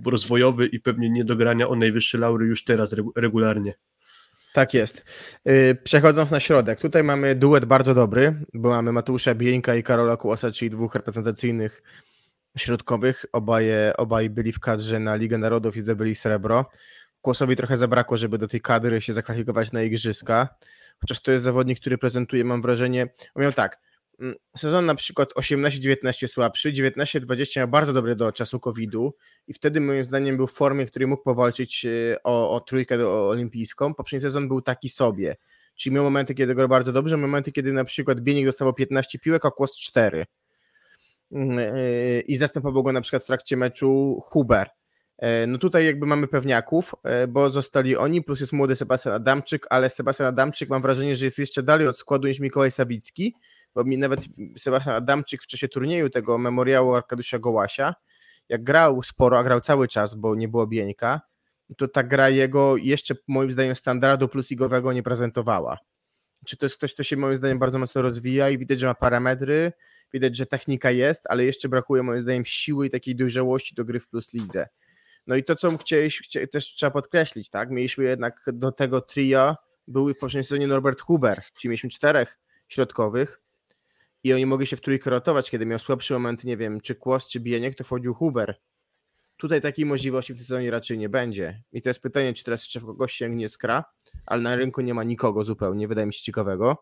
rozwojowy i pewnie nie do grania o najwyższe laury już teraz regu- regularnie. Tak jest. Yy, Przechodząc na środek, tutaj mamy duet bardzo dobry, bo mamy Mateusza Bieńka i Karola Kłosa, czyli dwóch reprezentacyjnych środkowych. Obaj, obaj byli w kadrze na Ligę Narodów i zdobyli srebro. Kłosowi trochę zabrakło, żeby do tej kadry się zakwalifikować na igrzyska, chociaż to jest zawodnik, który prezentuje, mam wrażenie, on miał tak, sezon na przykład 18-19 słabszy, 19-20 miał bardzo dobry do czasu COVID-u i wtedy moim zdaniem był w formie, w której mógł powalczyć e, o, o trójkę do, olimpijską. Poprzedni sezon był taki sobie, czyli miał momenty, kiedy grał bardzo dobrze, momenty, kiedy na przykład Bienik dostawał 15 piłek, a Kłos 4. Mm, e, I zastępował go na przykład w trakcie meczu Huber. E, No tutaj jakby mamy pewniaków, bo zostali oni, plus jest młody Sebastian Adamczyk, ale Sebastian Adamczyk mam wrażenie, że jest jeszcze dalej od składu niż Mikołaj Sawicki, bo mi nawet Sebastian Adamczyk w czasie turnieju tego memoriału Arkadiusza Gołasia, jak grał sporo, a grał cały czas, bo nie było Bieńka, to ta gra jego jeszcze moim zdaniem standardu plus igowego nie prezentowała. Czy to jest ktoś, kto się moim zdaniem bardzo mocno rozwija i widać, że ma parametry, widać, że technika jest, ale jeszcze brakuje moim zdaniem siły i takiej dojrzałości do gry w plus lidze. No i to, co chcia- też trzeba podkreślić, tak? Mieliśmy jednak do tego tria, był w poprzednim sezonie Norbert Huber, czyli mieliśmy czterech środkowych i oni mogli się w trójkę rotować, kiedy miał słabszy moment, nie wiem, czy Kłos, czy Bieniek, to wchodził Huber. Tutaj takiej możliwości w tym sezonie raczej nie będzie. I to jest pytanie, czy teraz jeszcze kogoś sięgnie skra, ale na rynku nie ma nikogo zupełnie, wydaje mi się ciekawego.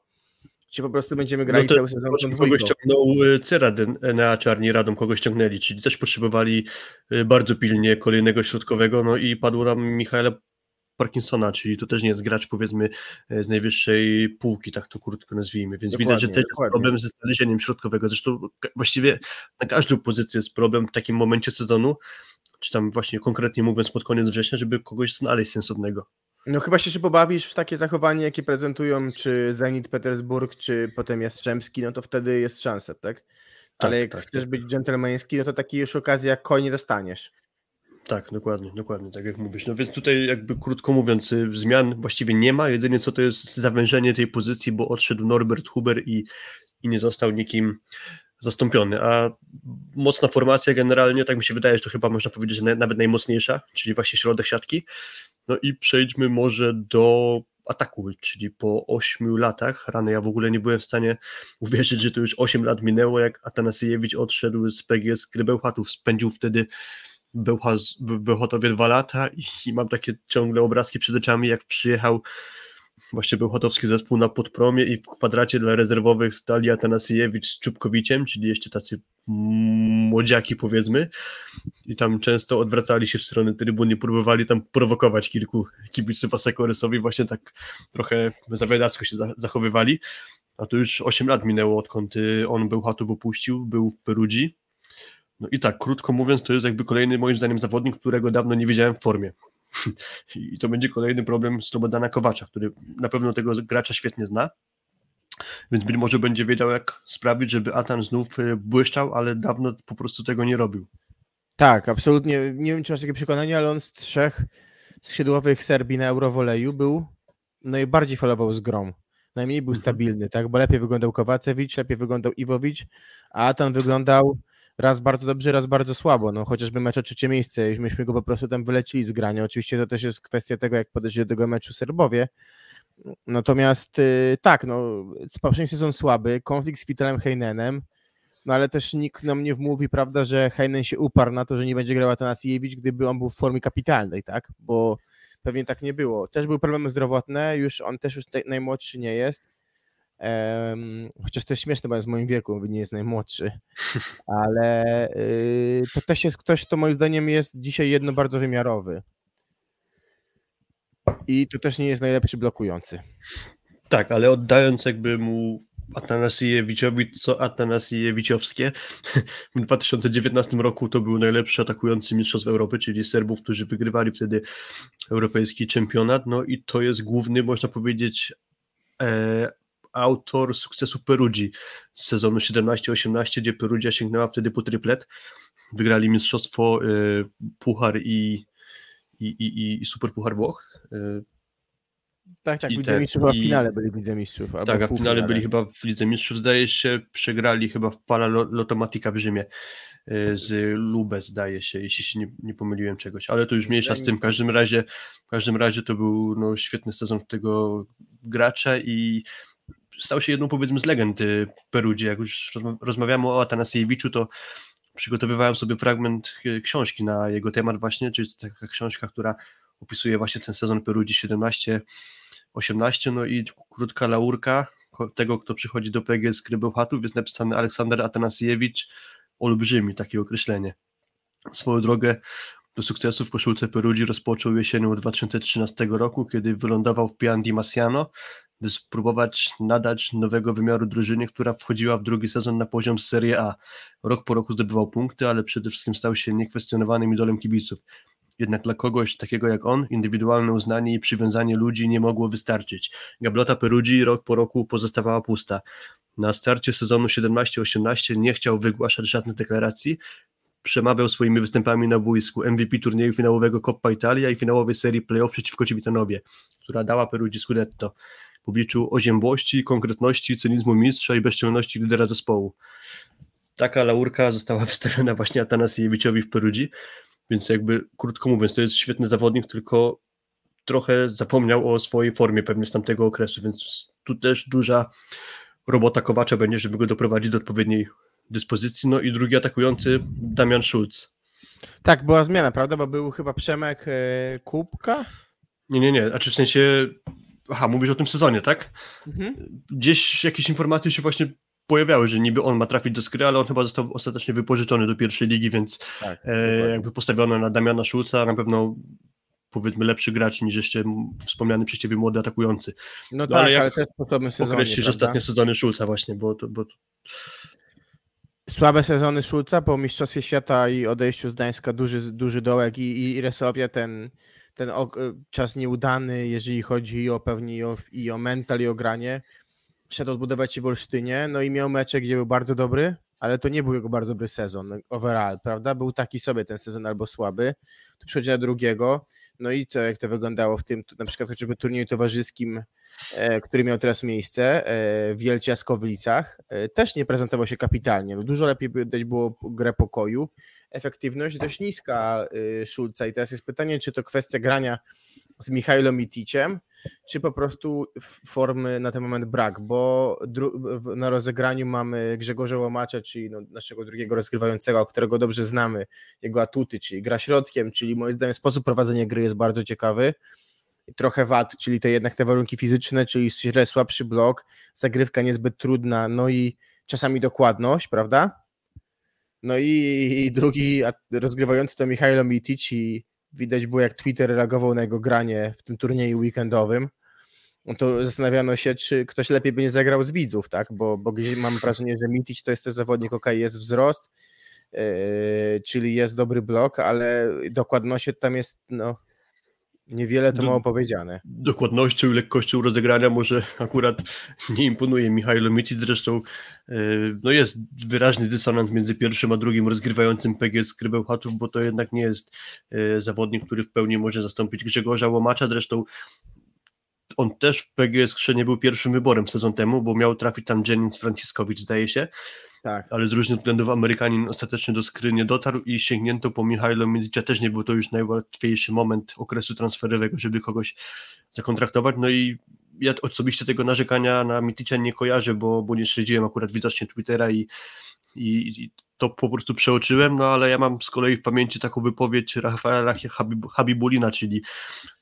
Czy po prostu będziemy grali to cały sezon tą Kogoś dwójką? ściągnął y, Cyra Enea Czarni Radom, kogo ściągnęli, czyli też potrzebowali y, bardzo pilnie kolejnego środkowego, no i padło nam Michaela Parkinsona, czyli to też nie jest gracz powiedzmy y, z najwyższej półki, tak to krótko nazwijmy, więc widać, że Dokładnie, też dokładnie. jest problem ze znalezieniem środkowego, zresztą właściwie na każdą pozycję jest problem w takim momencie sezonu, czy tam właśnie konkretnie mówiąc pod koniec września, żeby kogoś znaleźć sensownego. No chyba się pobawisz w takie zachowanie, jakie prezentują czy Zenit Petersburg, czy potem Jastrzębski, no to wtedy jest szansa, tak? Ale Tak, jak tak, chcesz tak. być dżentelmeński, no to takiej już okazji jak koń nie dostaniesz. Tak, dokładnie, dokładnie, tak jak mówisz. No więc tutaj jakby krótko mówiąc, y, zmian właściwie nie ma, jedynie co to jest zawężenie tej pozycji, bo odszedł Norbert Huber i, i nie został nikim zastąpiony, a mocna formacja generalnie, tak mi się wydaje, że to chyba można powiedzieć, że na- nawet najmocniejsza, czyli właśnie środek siatki. No i przejdźmy może do ataku, czyli po 8 latach, rany ja w ogóle nie byłem w stanie uwierzyć, że to już 8 lat minęło, jak Atanasiewicz odszedł z PGS Krybełchatów, spędził wtedy Bełchaz- w Bełchatowie dwa lata i, i mam takie ciągle obrazki przed oczami, jak przyjechał właśnie Bełchatowski zespół na podpromie i w kwadracie dla rezerwowych stali Atanasiewicz z Czubkowiciem, czyli jeszcze tacy młodziaki powiedzmy. I tam często odwracali się w stronę trybuny, próbowali tam prowokować kilku kibiców Asekorysowi, właśnie tak trochę zawiadacko się za- zachowywali, a to już 8 lat minęło, odkąd y, on Bełchatów opuścił, był w Perudzi, no i tak, krótko mówiąc, to jest jakby kolejny moim zdaniem zawodnik, którego dawno nie widziałem w formie. *laughs* I to będzie kolejny problem Slobodana Kowacza, który na pewno tego gracza świetnie zna, więc być może będzie wiedział, jak sprawić, żeby Atan znów y, błyszczał, ale dawno po prostu tego nie robił. Tak, absolutnie. Nie wiem, czy masz takie przekonanie, ale on z trzech skrzydłowych Serbii na Eurowoleju był najbardziej falował z grom. Najmniej był Mhm. stabilny, tak? Bo lepiej wyglądał Kowacewicz, lepiej wyglądał Iwowicz, a Atan wyglądał raz bardzo dobrze, raz bardzo słabo. No chociażby mecz o trzecie miejsce, myśmy go po prostu tam wylecili z grania. Oczywiście to też jest kwestia tego, jak podeszli do tego meczu Serbowie. Natomiast y, tak, no poprzedni sezon słaby, konflikt z Wittelem Heinenem, No ale też nikt nam nie wmówi, prawda, że Heinen się uparł na to, że nie będzie grał Atanasiewicz, gdyby on był w formie kapitalnej, tak? Bo pewnie tak nie było. Też były problemy zdrowotne, już on też już najmłodszy nie jest. Um, chociaż to jest śmieszne, bo jest w moim wieku, nie jest najmłodszy, *laughs* ale yy, to też jest ktoś, kto moim zdaniem jest dzisiaj jedno bardzo wymiarowy. I to też nie jest najlepszy blokujący. Tak, ale oddając jakby mu Atanasiewiczowi, co Atanasiewiczowskie. *laughs* W 2019 roku to był najlepszy atakujący mistrzostw Europy, czyli Serbów, którzy wygrywali wtedy europejski czempionat. No i to jest główny, można powiedzieć, e, autor sukcesu Perugii z sezonu 17-18, gdzie Perugia sięgnęła wtedy po triplet. Wygrali mistrzostwo, e, puchar i, i, i, i super puchar Włoch. E, tak, tak, Lidze Mistrzów, a w finale byli w Lidze Mistrzów. Tak, a w finale byli chyba w Lidze Mistrzów, zdaje się, przegrali chyba w Pala Lotomatika w Rzymie e, z Lube, zdaje się, jeśli się nie, nie pomyliłem czegoś, ale to już mniejsza z tym, w każdym razie, w każdym razie to był no, świetny sezon tego gracza i stał się jedną powiedzmy z legend Perudzie, jak już rozmawiamy o Atanasiewiczu, to przygotowywałem sobie fragment e, książki na jego temat właśnie, czyli taka książka, która opisuje właśnie ten sezon Perudzi 17 18, no i krótka laurka tego, kto przychodzi do PGS Krybełchatów, jest napisany Aleksander Atanasiewicz, olbrzymi, takie określenie. Swoją drogę do sukcesu w koszulce Perudzi rozpoczął jesienią 2013 roku, kiedy wylądował w Pian di Masiano, by spróbować nadać nowego wymiaru drużynie, która wchodziła w drugi sezon na poziom Serie A. Rok po roku zdobywał punkty, ale przede wszystkim stał się niekwestionowanym idolem kibiców. Jednak dla kogoś takiego jak on, indywidualne uznanie i przywiązanie ludzi nie mogło wystarczyć. Gablota Perugii rok po roku pozostawała pusta. Na starcie sezonu 17-18 nie chciał wygłaszać żadnych deklaracji, przemawiał swoimi występami na boisku MVP turnieju finałowego Coppa Italia i finałowej serii playoff przeciwko Civitanowie, która dała Perugii Scudetto. W obliczu oziębłości, konkretności, cynizmu mistrza i bezczelności lidera zespołu. Taka laurka została *laughs* wystawiona właśnie Atanasiewiczowi w Perugii, więc jakby krótko mówiąc, to jest świetny zawodnik, tylko trochę zapomniał o swojej formie pewnie z tamtego okresu, więc tu też duża robota Kowacza będzie, żeby go doprowadzić do odpowiedniej dyspozycji. No i drugi atakujący Damian Schulz. Tak, była zmiana, prawda? Bo był chyba Przemek e, Kubka? Nie, nie, nie. Znaczy w sensie. Aha, mówisz o tym sezonie, tak? Mhm. Gdzieś jakieś informacje się właśnie pojawiały, że niby on ma trafić do skry, ale on chyba został ostatecznie wypożyczony do pierwszej ligi, więc tak, e, jakby postawiono na Damiana Szulca, na pewno powiedzmy lepszy gracz niż jeszcze wspomniany przez ciebie młody atakujący. No, no tak, ale, jak ale też po sezonie, określisz ostatnie sezony Szulca właśnie, bo, to, bo Słabe sezony Szulca po Mistrzostwie Świata i odejściu z Gdańska, duży, duży dołek i, i Resowia ten, ten czas nieudany, jeżeli chodzi o pewnie i o, i o mental i o granie szedł odbudować się w Olsztynie, no i miał mecze, gdzie był bardzo dobry, ale to nie był jego bardzo dobry sezon overall, prawda? Był taki sobie ten sezon albo słaby. Tu przychodzi na drugiego, no i co, jak to wyglądało w tym, na przykład chociażby turnieju towarzyskim, e, który miał teraz miejsce e, w Wielcie Jaskowlicach, e, też nie prezentował się kapitalnie. No, dużo lepiej dać było grę pokoju. Efektywność dość niska e, Szulca i teraz jest pytanie, czy to kwestia grania z Michailem Miticiem, czy po prostu formy na ten moment brak, bo na rozegraniu mamy Grzegorza Łomacza, czyli no naszego drugiego rozgrywającego, którego dobrze znamy, jego atuty, czyli gra środkiem, czyli moim zdaniem sposób prowadzenia gry jest bardzo ciekawy, trochę wad, czyli te jednak te warunki fizyczne, czyli źle słabszy blok, zagrywka niezbyt trudna, no i czasami dokładność, prawda? No i, drugi rozgrywający to Michailo Mitic i Widać było, jak Twitter reagował na jego granie w tym turnieju weekendowym. No to zastanawiano się, czy ktoś lepiej by nie zagrał z widzów, tak? Bo, bo mam wrażenie, że Mitic to jest też zawodnik, ok, jest wzrost, yy, czyli jest dobry blok, ale dokładność tam jest no, Niewiele to mało powiedziane. Dokładnością i lekkością rozegrania może akurat nie imponuje Michailo Micic, zresztą e, no jest wyraźny dysonans między pierwszym a drugim rozgrywającym PGS Krybełchatów, bo to jednak nie jest e, zawodnik, który w pełni może zastąpić Grzegorza Łomacza, zresztą on też w PGS nie był pierwszym wyborem sezon temu, bo miał trafić tam Jennings Franciskowicz, zdaje się, tak. Ale z różnych względów Amerykanin ostatecznie do skry nie dotarł i sięgnięto po Michailo Miedzicza. Też nie był to już najłatwiejszy moment okresu transferowego, żeby kogoś zakontraktować. No i ja osobiście tego narzekania na Miticza nie kojarzę, bo, bo nie śledziłem akurat widocznie Twittera i i, i to po prostu przeoczyłem, no ale ja mam z kolei w pamięci taką wypowiedź Rafaela Habib, Habibulina, czyli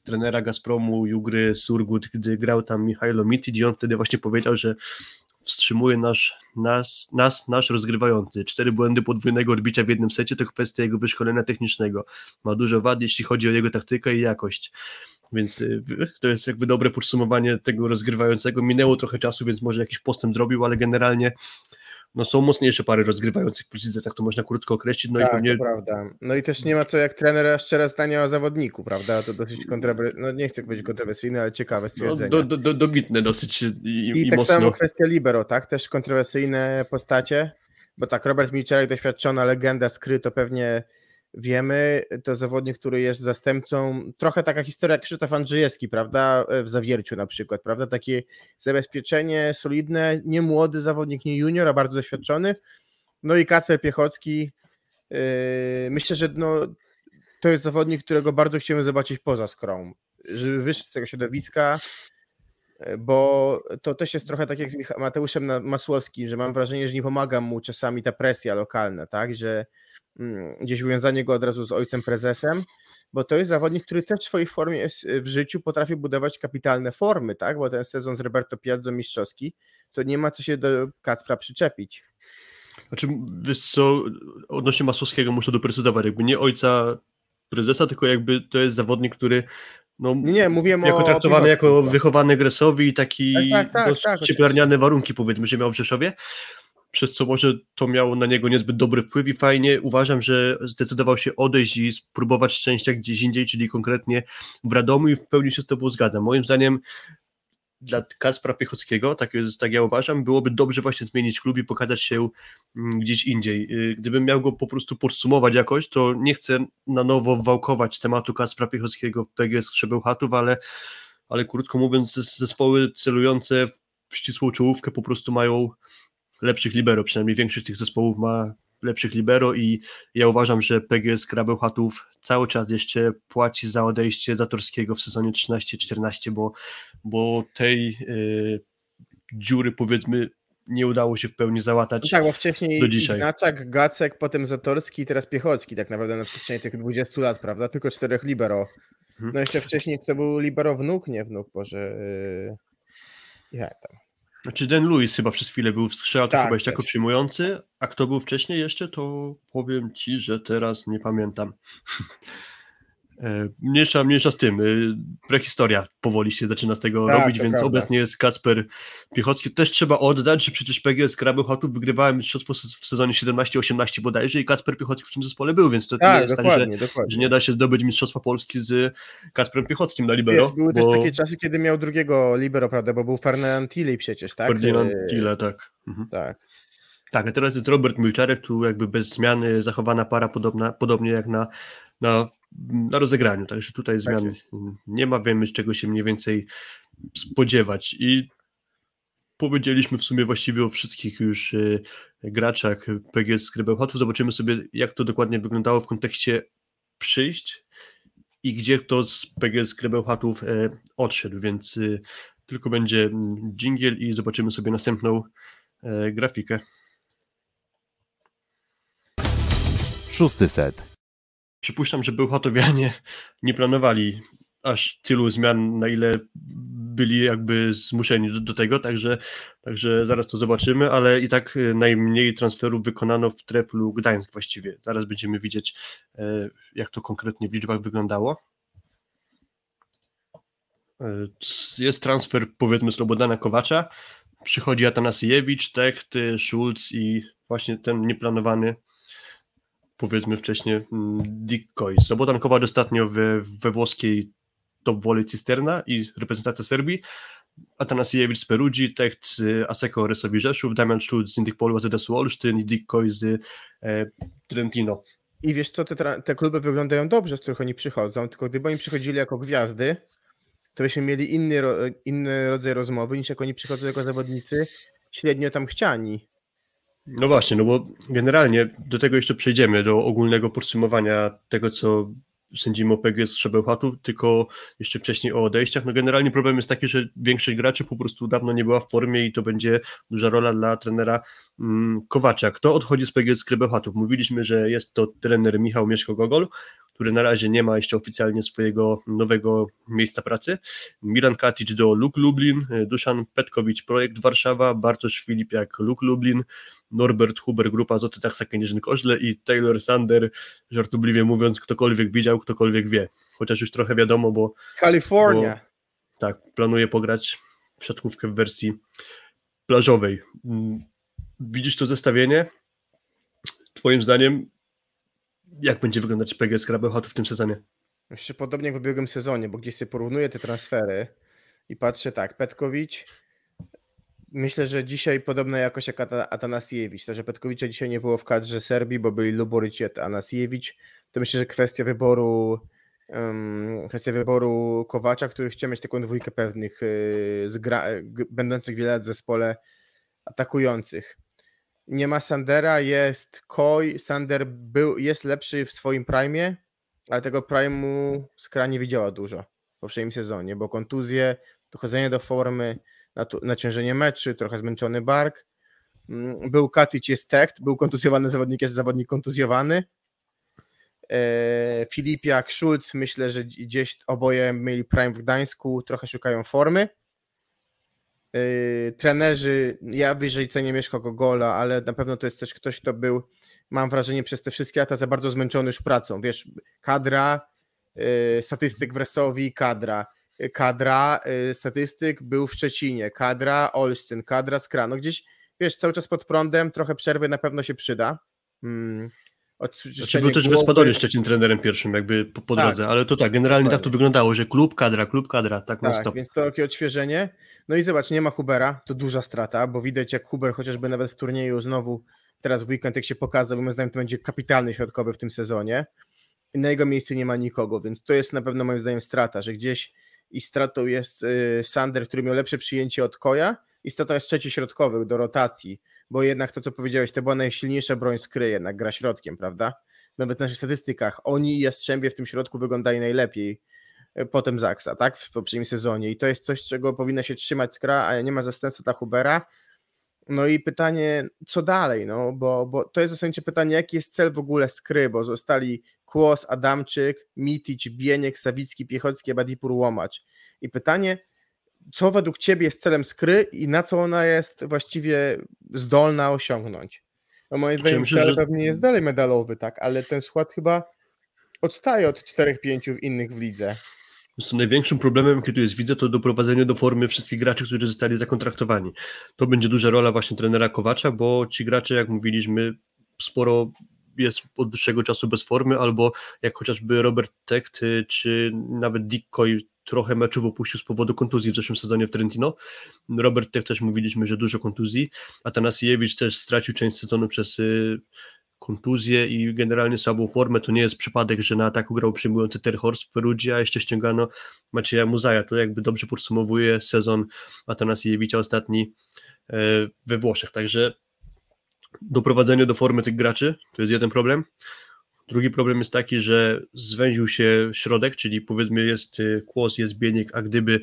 trenera Gazpromu Jugry Surgut, gdy grał tam Michailo Mitic i on wtedy właśnie powiedział, że wstrzymuje nasz, nas, nas, nasz rozgrywający. Cztery błędy podwójnego odbicia w jednym secie to kwestia jego wyszkolenia technicznego. Ma dużo wad, jeśli chodzi o jego taktykę i jakość. Więc y, to jest jakby dobre podsumowanie tego rozgrywającego. Minęło trochę czasu, więc może jakiś postęp zrobił, ale generalnie no są mocniejsze pary rozgrywających w Pulisic, tak to można krótko określić. No tak, i pewnie prawda. No i też nie ma to jak trener szczere zdania o zawodniku, prawda? To dosyć kontrowersyjne, no nie chcę powiedzieć kontrowersyjne, ale ciekawe no, stwierdzenie. do, do, do, dobitne dosyć i, I, i tak mocno. samo kwestia libero, tak? Też kontrowersyjne postacie, bo tak, Robert Milczarek, doświadczona legenda skry, to pewnie wiemy, to zawodnik, który jest zastępcą, trochę taka historia Krzysztof Andrzejewski, prawda, w Zawierciu na przykład, prawda, takie zabezpieczenie solidne, nie młody zawodnik, nie junior, a bardzo doświadczony, no i Kacper Piechocki, yy, myślę, że no, to jest zawodnik, którego bardzo chcemy zobaczyć poza skrą, żeby wyszedł z tego środowiska, bo to też jest trochę tak jak z Mateuszem Masłowskim, że mam wrażenie, że nie pomaga mu czasami ta presja lokalna, tak, że mm, gdzieś wiązanie go od razu z ojcem prezesem, bo to jest zawodnik, który też w swojej formie jest, w życiu potrafi budować kapitalne formy, tak, bo ten sezon z Roberto Piazzo mistrzowski, to nie ma co się do Kacpra przyczepić. Znaczy, wiesz co, odnośnie Masłowskiego muszę doprecyzować, jakby nie ojca prezesa, tylko jakby to jest zawodnik, który no, Nie, mówiłem jako o traktowany jako wychowany Gresowi i taki Tak, tak, tak, dość tak, warunki powiedzmy, że miał w Rzeszowie, przez co może to miało na niego niezbyt dobry wpływ i fajnie uważam, że zdecydował się odejść i spróbować szczęścia gdzieś indziej, czyli konkretnie w Radomiu i w pełni się z tobą zgadzam. Moim zdaniem dla Kacpra Piechockiego, tak, jest, tak ja uważam, byłoby dobrze właśnie zmienić klub i pokazać się mm, gdzieś indziej. Y, Gdybym miał go po prostu podsumować jakoś, to nie chcę na nowo wałkować tematu Kacpra Piechockiego w PGS Krzebełchatów, ale, ale krótko mówiąc zes- zespoły celujące w ścisłą czołówkę po prostu mają lepszych libero, przynajmniej większość tych zespołów ma lepszych libero i ja uważam, że PGS Krabełchatów cały czas jeszcze płaci za odejście Zatorskiego w sezonie 13-14, bo, bo tej y, dziury powiedzmy nie udało się w pełni No załatać. tak, bo wcześniej do dzisiaj. Ignaczak, Gacek, potem Zatorski i teraz Piechocki tak naprawdę na przestrzeni tych 20 lat, prawda? Tylko czterech libero. Mhm. No jeszcze wcześniej to był libero wnuk, nie wnuk, Boże. Yy... Ja tam. Znaczy Den Lewis chyba przez chwilę był w to Tak, chyba jeszcze jako przyjmujący, a kto był wcześniej jeszcze, to powiem Ci, że teraz nie pamiętam. *laughs* E, Mniejsza, mniejsza z tym. e, Prehistoria powoli się zaczyna z tego Tak, robić, więc prawda. obecnie jest Kacper Piechocki. Też trzeba oddać, że przecież PGS Krabełchatów wygrywałem mistrzostwo w sezonie 17-18 bodajże i Kacper Piechocki w tym zespole był, więc to nie Tak, jest dokładnie, tak, że, że nie da się zdobyć mistrzostwa Polski z Kacprem Piechockim na libero. Wiesz, były bo też takie czasy, kiedy miał drugiego libero, prawda? Bo był Fernand Tilly przecież, tak? Ferdynand Yy, Tille, tak. Mhm. Tak. Tak, a teraz jest Robert Milczarek, tu jakby bez zmiany zachowana para podobna, podobnie jak na, na, na rozegraniu, także tutaj zmian nie ma, wiemy czego się mniej więcej spodziewać i powiedzieliśmy w sumie właściwie o wszystkich już y, graczach PGS Skrybełchatów, zobaczymy sobie jak to dokładnie wyglądało w kontekście przyjść i gdzie kto z PGS Skrybełchatów e, odszedł, więc y, tylko będzie mm, dżingiel i zobaczymy sobie następną e, grafikę. Szósty set. Przypuszczam, że Bełchatowianie *laughs* nie planowali aż tylu zmian, na ile byli jakby zmuszeni do, do tego, także, także zaraz to zobaczymy, ale i tak y, najmniej transferów wykonano w Treflu Gdańsk właściwie. Zaraz będziemy widzieć, e, jak to konkretnie w liczbach wyglądało. E, Jest transfer powiedzmy Slobodana Kowacza, przychodzi Atanasiewicz, Techt, Schulz i właśnie ten nieplanowany powiedzmy wcześniej mm, Dick Coy. Slobodan Kowacz ostatnio we, we włoskiej top woli Cisterna i reprezentacja Serbii, Atanasiewicz z Perugii, Techt z Aseko Resowi Rzeszów, Damian Szulc z Indykpolu AZS Olsztyn i Dick z e, Trentino. I wiesz co, te, te kluby wyglądają dobrze, z których oni przychodzą, tylko gdyby oni przychodzili jako gwiazdy, to byśmy mieli inny, inny rodzaj rozmowy, niż jak oni przychodzą jako zawodnicy średnio tam chciani. No właśnie, no bo generalnie do tego jeszcze przejdziemy, do ogólnego podsumowania tego, co sędzimy o PGS Szabełchatu, tylko jeszcze wcześniej o odejściach. No generalnie problem jest taki, że większość graczy po prostu dawno nie była w formie i to będzie duża rola dla trenera mm, Kowacza. Kto odchodzi z PGS Krebełchatów? Mówiliśmy, że jest to trener Michał Mieszko-Gogol, który na razie nie ma jeszcze oficjalnie swojego nowego miejsca pracy. Milan Katic do Luk Lublin, Duszan Petkowicz Projekt Warszawa, Bartosz Filipiak Luk Lublin, Norbert Huber Grupa Zoty Zaksa Kędzierzyn-Koźle i Taylor Sander, żartobliwie mówiąc, ktokolwiek widział, ktokolwiek wie. Chociaż już trochę wiadomo, bo Kalifornia. tak, planuje pograć w siatkówkę w wersji plażowej. Mm, Widzisz to zestawienie? Twoim zdaniem, jak będzie wyglądać PGS Krabełchatów w tym sezonie? Jeszcze podobnie jak w ubiegłym sezonie, bo gdzieś sobie porównuję te transfery i patrzę tak, Petkowicz, myślę, że dzisiaj podobna jakość jak Ata- Atanasiewicz. To, że Petkowicza dzisiaj nie było w kadrze Serbii, bo byli Luboryć i Atanasiewicz, to myślę, że kwestia wyboru em, kwestia wyboru Kowacza, który chciał mieć taką dwójkę pewnych yy, będących wiele lat w zespole atakujących. Nie ma Sandera, jest Koi. Sander był, jest lepszy w swoim prime, ale tego prime'u Skra nie widziała dużo w poprzednim sezonie, bo kontuzje, dochodzenie do formy, naciążenie meczy, trochę zmęczony bark. Mm, Był Katic, jest Techt, był kontuzjowany zawodnik, jest zawodnik kontuzjowany. E, Filipiak, Schulz, myślę, że gdzieś oboje mieli prime w Gdańsku, trochę szukają formy. Yy, trenerzy, ja wyżej cenię Mieszko Gogola, ale na pewno to jest też ktoś, kto był, mam wrażenie, przez te wszystkie lata za bardzo zmęczony już pracą. Wiesz, kadra, yy, statystyk w Resowi, kadra, kadra, yy, statystyk był w Szczecinie, kadra Olsztyn, kadra Skra. No gdzieś, wiesz, cały czas pod prądem, trochę przerwy na pewno się przyda. Mm. Znaczy był też Wespadory Szczecin trenerem pierwszym jakby po, po Tak. drodze, ale to tak, generalnie tak to wyglądało, że klub, kadra, klub, kadra, tak, Tak, stop. więc to takie odświeżenie. No i zobacz, nie ma Hubera, to duża strata, bo widać jak Huber chociażby nawet w turnieju znowu teraz w weekend jak się pokazał, bo moim zdaniem to będzie kapitalny środkowy w tym sezonie. I na jego miejscu nie ma nikogo, więc to jest na pewno moim zdaniem strata, że gdzieś i stratą jest y, Sander, który miał lepsze przyjęcie od Koja i stratą jest trzeci środkowy do rotacji, bo jednak to co powiedziałeś, to była najsilniejsza broń skry, jednak gra środkiem, prawda? Nawet w naszych statystykach oni i Jastrzębie w tym środku wyglądali najlepiej e, potem Zaksa, tak? W poprzednim sezonie. I to jest coś, czego powinna się trzymać Skra, a nie ma zastępstwa dla Hubera. No i pytanie, co dalej? No, bo, bo to jest zasadnicze pytanie, jaki jest cel w ogóle Skry, bo zostali Kłos, Adamczyk, Mitić, Bieniek, Sawicki, Piechocki, Badipur, Łomacz. I pytanie, co według Ciebie jest celem Skry i na co ona jest właściwie zdolna osiągnąć? No moim zdaniem myślę, cel że- pewnie jest dalej medalowy, tak, ale ten skład chyba odstaje od 4-5 w innych w lidze. Największym problemem, tu jest, widzę, to doprowadzenie do formy wszystkich graczy, którzy zostali zakontraktowani. To będzie duża rola właśnie trenera Kowacza, bo ci gracze, jak mówiliśmy, sporo jest od dłuższego czasu bez formy, albo jak chociażby Robert Techt, y, czy nawet Dick Coy trochę meczów opuścił z powodu kontuzji w zeszłym sezonie w Trentino. Robert Techt też mówiliśmy, że dużo kontuzji. Atanasiewicz też stracił część sezonu przez y, kontuzję i generalnie słabą formę. To nie jest przypadek, że na ataku grał przyjmujący Terhorst w Perugia, a jeszcze ściągano Macieja Muzaja. To jakby dobrze podsumowuje sezon Atanasiewicza ostatni e, we Włoszech. Także doprowadzenie do formy tych graczy to jest jeden problem. Drugi problem jest taki, że zwęził się środek, czyli powiedzmy jest y, Kłos, jest Bieniek, a gdyby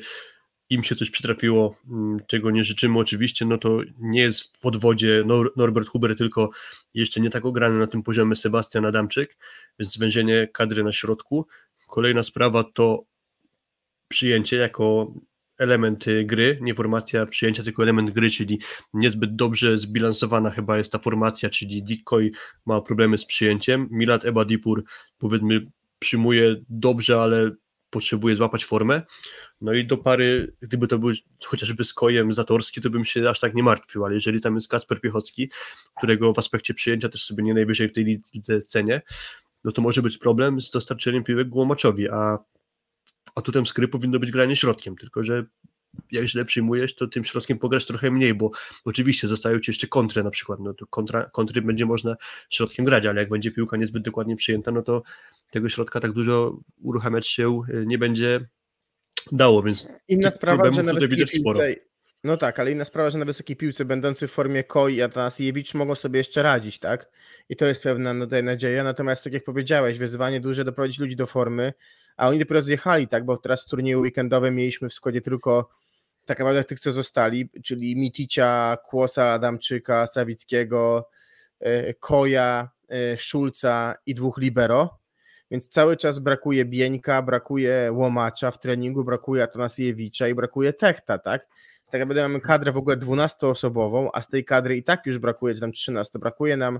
im się coś przytrafiło, mm, czego nie życzymy. Oczywiście, no to nie jest w podwodzie Nor- Norbert Huber, tylko jeszcze nie tak ograny na tym poziomie Sebastian Adamczyk, więc zwężenie kadry na środku. Kolejna sprawa to przyjęcie jako element y, gry, nie formacja przyjęcia, tylko element gry, czyli niezbyt dobrze zbilansowana chyba jest ta formacja, czyli Dikkoy ma problemy z przyjęciem, Milad Ebadipur powiedzmy przyjmuje dobrze, ale potrzebuje złapać formę, no i do pary, gdyby to był chociażby z Kojem Zatorski, to bym się aż tak nie martwił, ale jeżeli tam jest Kasper Piechocki, którego w aspekcie przyjęcia też sobie nie najwyżej w tej lidze cenię, no to może być problem z dostarczeniem piłek Głomaczowi, a atutem skry powinno być granie środkiem, tylko że jak źle przyjmujesz, to tym środkiem pograsz trochę mniej, bo oczywiście zostają ci jeszcze kontry na przykład, no to kontra, kontry będzie można środkiem grać, ale jak będzie piłka niezbyt dokładnie przyjęta, no to tego środka tak dużo uruchamiać się y, nie będzie dało, więc Inna sprawa, że nawet widać sporo. No tak, ale inna sprawa, że na wysokiej piłce będący w formie Koi i Atanasiewicz mogą sobie jeszcze radzić, tak? I to jest pewna no, nadzieja. Natomiast tak jak powiedziałeś, wyzwanie duże doprowadzić ludzi do formy, a oni dopiero zjechali, tak? Bo teraz w turnieju weekendowym mieliśmy w składzie tylko tak naprawdę tych, co zostali, czyli Miticia, Kłosa, Adamczyka, Sawickiego, e, Koja, e, Szulca i dwóch libero. Więc cały czas brakuje Bieńka, brakuje Łomacza w treningu, brakuje Atanasiewicza i brakuje Techta, tak? Tak naprawdę mamy kadrę w ogóle 12-osobową, a z tej kadry i tak już brakuje, czy tam 13, brakuje nam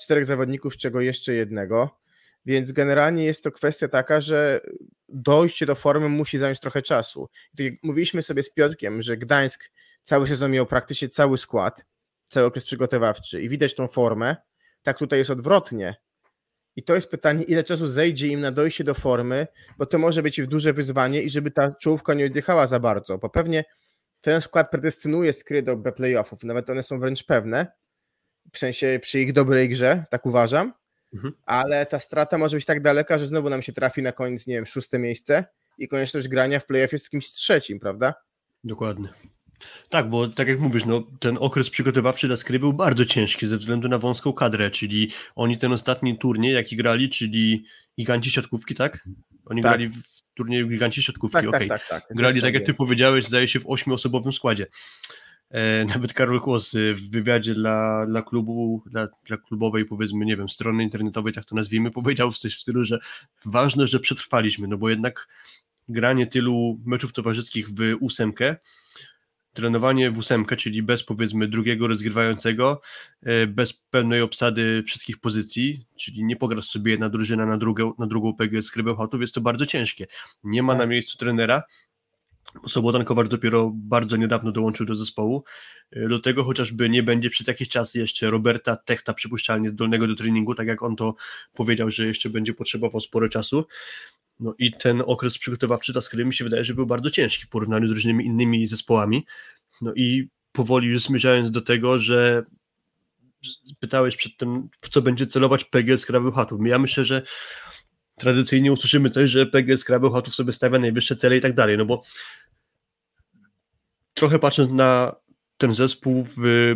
czterech zawodników, z czego jeszcze jednego. Więc generalnie jest to kwestia taka, że dojście do formy musi zająć trochę czasu. Tak jak mówiliśmy sobie z Piotrkiem, że Gdańsk cały sezon miał praktycznie cały skład, cały okres przygotowawczy i widać tą formę, tak tutaj jest odwrotnie. I to jest pytanie, ile czasu zejdzie im na dojście do formy, bo to może być duże wyzwanie i żeby ta czołówka nie oddychała za bardzo, bo pewnie ten skład predestynuje skry do playoffów, nawet one są wręcz pewne, w sensie przy ich dobrej grze, tak uważam, mhm. ale ta strata może być tak daleka, że znowu nam się trafi na koniec, nie wiem, szóste miejsce i konieczność grania w playoffie z kimś trzecim, prawda? Dokładnie. Tak, bo tak jak mówisz, no, ten okres przygotowawczy dla Skry był bardzo ciężki ze względu na wąską kadrę, czyli oni ten ostatni turniej, jaki grali, czyli giganci siatkówki, tak? Oni tak. grali w turnieju giganci siatkówki, tak, okay. tak, tak, tak. Grali tak jak ty powiedziałeś, zdaje się w ośmioosobowym składzie. E, nawet Karol Kłos w wywiadzie dla, dla klubu, dla, dla klubowej powiedzmy, nie wiem, strony internetowej, tak to nazwijmy, *laughs* powiedział coś w stylu, że ważne, że przetrwaliśmy, no bo jednak granie tylu meczów towarzyskich w ósemkę trenowanie w ósemkę, czyli bez powiedzmy drugiego rozgrywającego, e, bez pełnej obsady wszystkich pozycji, czyli nie pograsz sobie na drużynę na drugą, na drugą PGS Krybełchatów, jest to bardzo ciężkie. Nie ma tak. na miejscu trenera, Sobotan dopiero bardzo niedawno dołączył do zespołu. Do tego chociażby nie będzie przez jakiś czas jeszcze Roberta Techta przypuszczalnie zdolnego do treningu, tak jak on to powiedział, że jeszcze będzie potrzebował sporo czasu. No i ten okres przygotowawczy dla Skry mi się wydaje, że był bardzo ciężki w porównaniu z różnymi innymi zespołami. No i powoli już zmierzając do tego, że pytałeś przedtem, w co będzie celować PGS Krabełchatów. Ja myślę, że tradycyjnie usłyszymy też, że PGS Krabełchatów sobie stawia najwyższe cele i tak dalej, no bo trochę patrząc na ten zespół w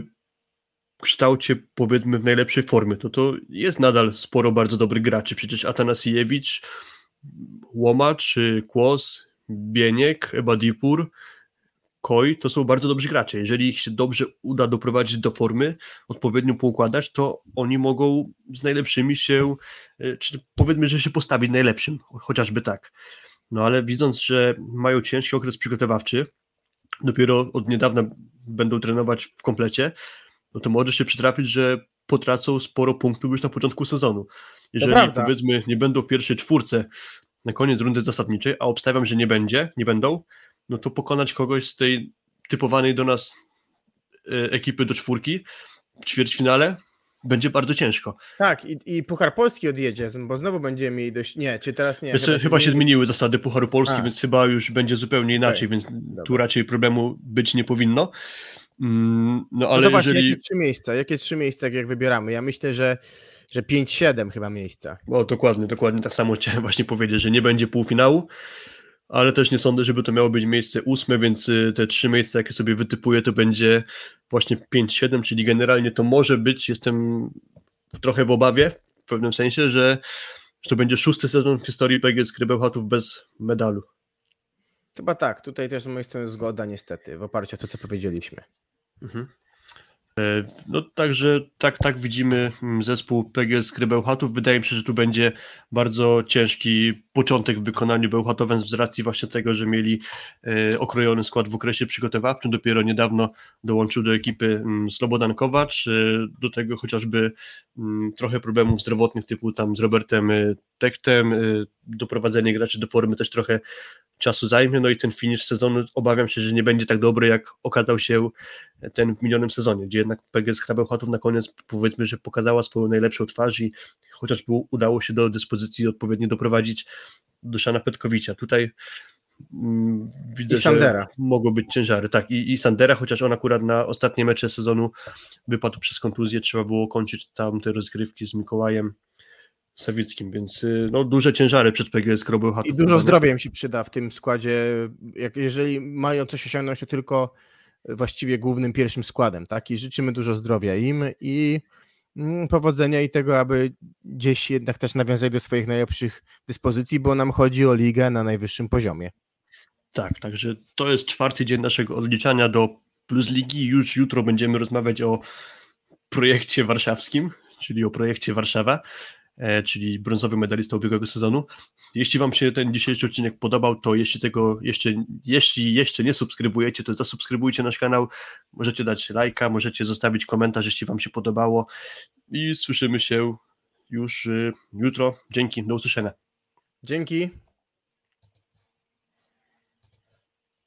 kształcie, powiedzmy, w najlepszej formie, to to jest nadal sporo bardzo dobrych graczy. Przecież Atanasiewicz, Łomacz, Kłos, Bieniek, Ebadipur, Koi to są bardzo dobrzy gracze. Jeżeli ich się dobrze uda doprowadzić do formy, odpowiednio poukładać, to oni mogą z najlepszymi się, e, czy powiedzmy, że się postawić najlepszym, chociażby tak. No ale widząc, że mają ciężki okres przygotowawczy, dopiero od niedawna będą trenować w komplecie, no to może się przytrafić, że potracą sporo punktów już na początku sezonu. Jeżeli powiedzmy nie będą w pierwszej czwórce na koniec rundy zasadniczej, a obstawiam, że nie będzie, nie będą, no to pokonać kogoś z tej typowanej do nas e, ekipy do czwórki w ćwierćfinale będzie bardzo ciężko. Tak, i, i Puchar Polski odjedzie, bo znowu będziemy mieli dość... Nie, czy teraz nie? Chyba, chyba się zmieniły zasady Pucharu Polski, A. więc chyba już będzie zupełnie inaczej, okay. więc Dobra. tu raczej problemu być nie powinno. Mm, no ale no to właśnie, jeżeli... jakie trzy miejsca? Jakie trzy miejsca, jak wybieramy? Ja myślę, że że 5-7 chyba miejsca. O, dokładnie, dokładnie tak samo chciałem właśnie powiedzieć, że nie będzie półfinału, ale też nie sądzę, żeby to miało być miejsce ósme, więc y, te trzy miejsca, jakie sobie wytypuję, to będzie właśnie 5-7, czyli generalnie to może być, jestem trochę w obawie, w pewnym sensie, że, że to będzie szósty sezon w historii PGS Krybełchatów bez medalu. Chyba tak, tutaj też z mojej strony zgoda niestety, w oparciu o to, co powiedzieliśmy. Mhm. E, no także tak, tak widzimy mm, zespół PGS Kry Bełchatów. Wydaje mi się, że tu będzie bardzo ciężki początek w wykonaniu Bełchatowem z racji właśnie tego, że mieli e, okrojony skład w okresie przygotowawczym. Dopiero niedawno dołączył do ekipy mm, Slobodan Kowacz. E, do tego chociażby mm, trochę problemów zdrowotnych typu tam z Robertem Tektem. Doprowadzenie graczy do formy też trochę czasu zajmie, no i ten finish sezonu obawiam się, że nie będzie tak dobry, jak okazał się ten w minionym sezonie, gdzie jednak PGS Hrabełchatów na koniec powiedzmy, że pokazała swoją najlepszą twarz i chociażby udało się do dyspozycji odpowiednio doprowadzić Duszana Petkowicza. Tutaj mm, widzę, I Sandera. że mogą być ciężary. Tak, i, i Sandera, chociaż on akurat na ostatnie mecze sezonu wypadł przez kontuzję, trzeba było kończyć tam te rozgrywki z Mikołajem Sawickim, więc y, no, duże ciężary przed PGS Krobełchatów. I dużo zdrowia im się przyda w tym składzie. Jak, jeżeli mają coś osiągnąć, to tylko właściwie głównym pierwszym składem, tak? I życzymy dużo zdrowia im i mm, powodzenia i tego, aby gdzieś jednak też nawiązać do swoich najlepszych dyspozycji, bo nam chodzi o ligę na najwyższym poziomie. Tak, także to jest czwarty dzień naszego odliczania do Plus Ligi. Już jutro będziemy rozmawiać o projekcie warszawskim, czyli o projekcie Warszawa, e, czyli brązowy medalista ubiegłego sezonu. Jeśli Wam się ten dzisiejszy odcinek podobał, to jeśli tego jeszcze, jeśli jeszcze nie subskrybujecie, to zasubskrybujcie nasz kanał. Możecie dać lajka, możecie zostawić komentarz, jeśli Wam się podobało. I słyszymy się już y, jutro. Dzięki, do usłyszenia. Dzięki.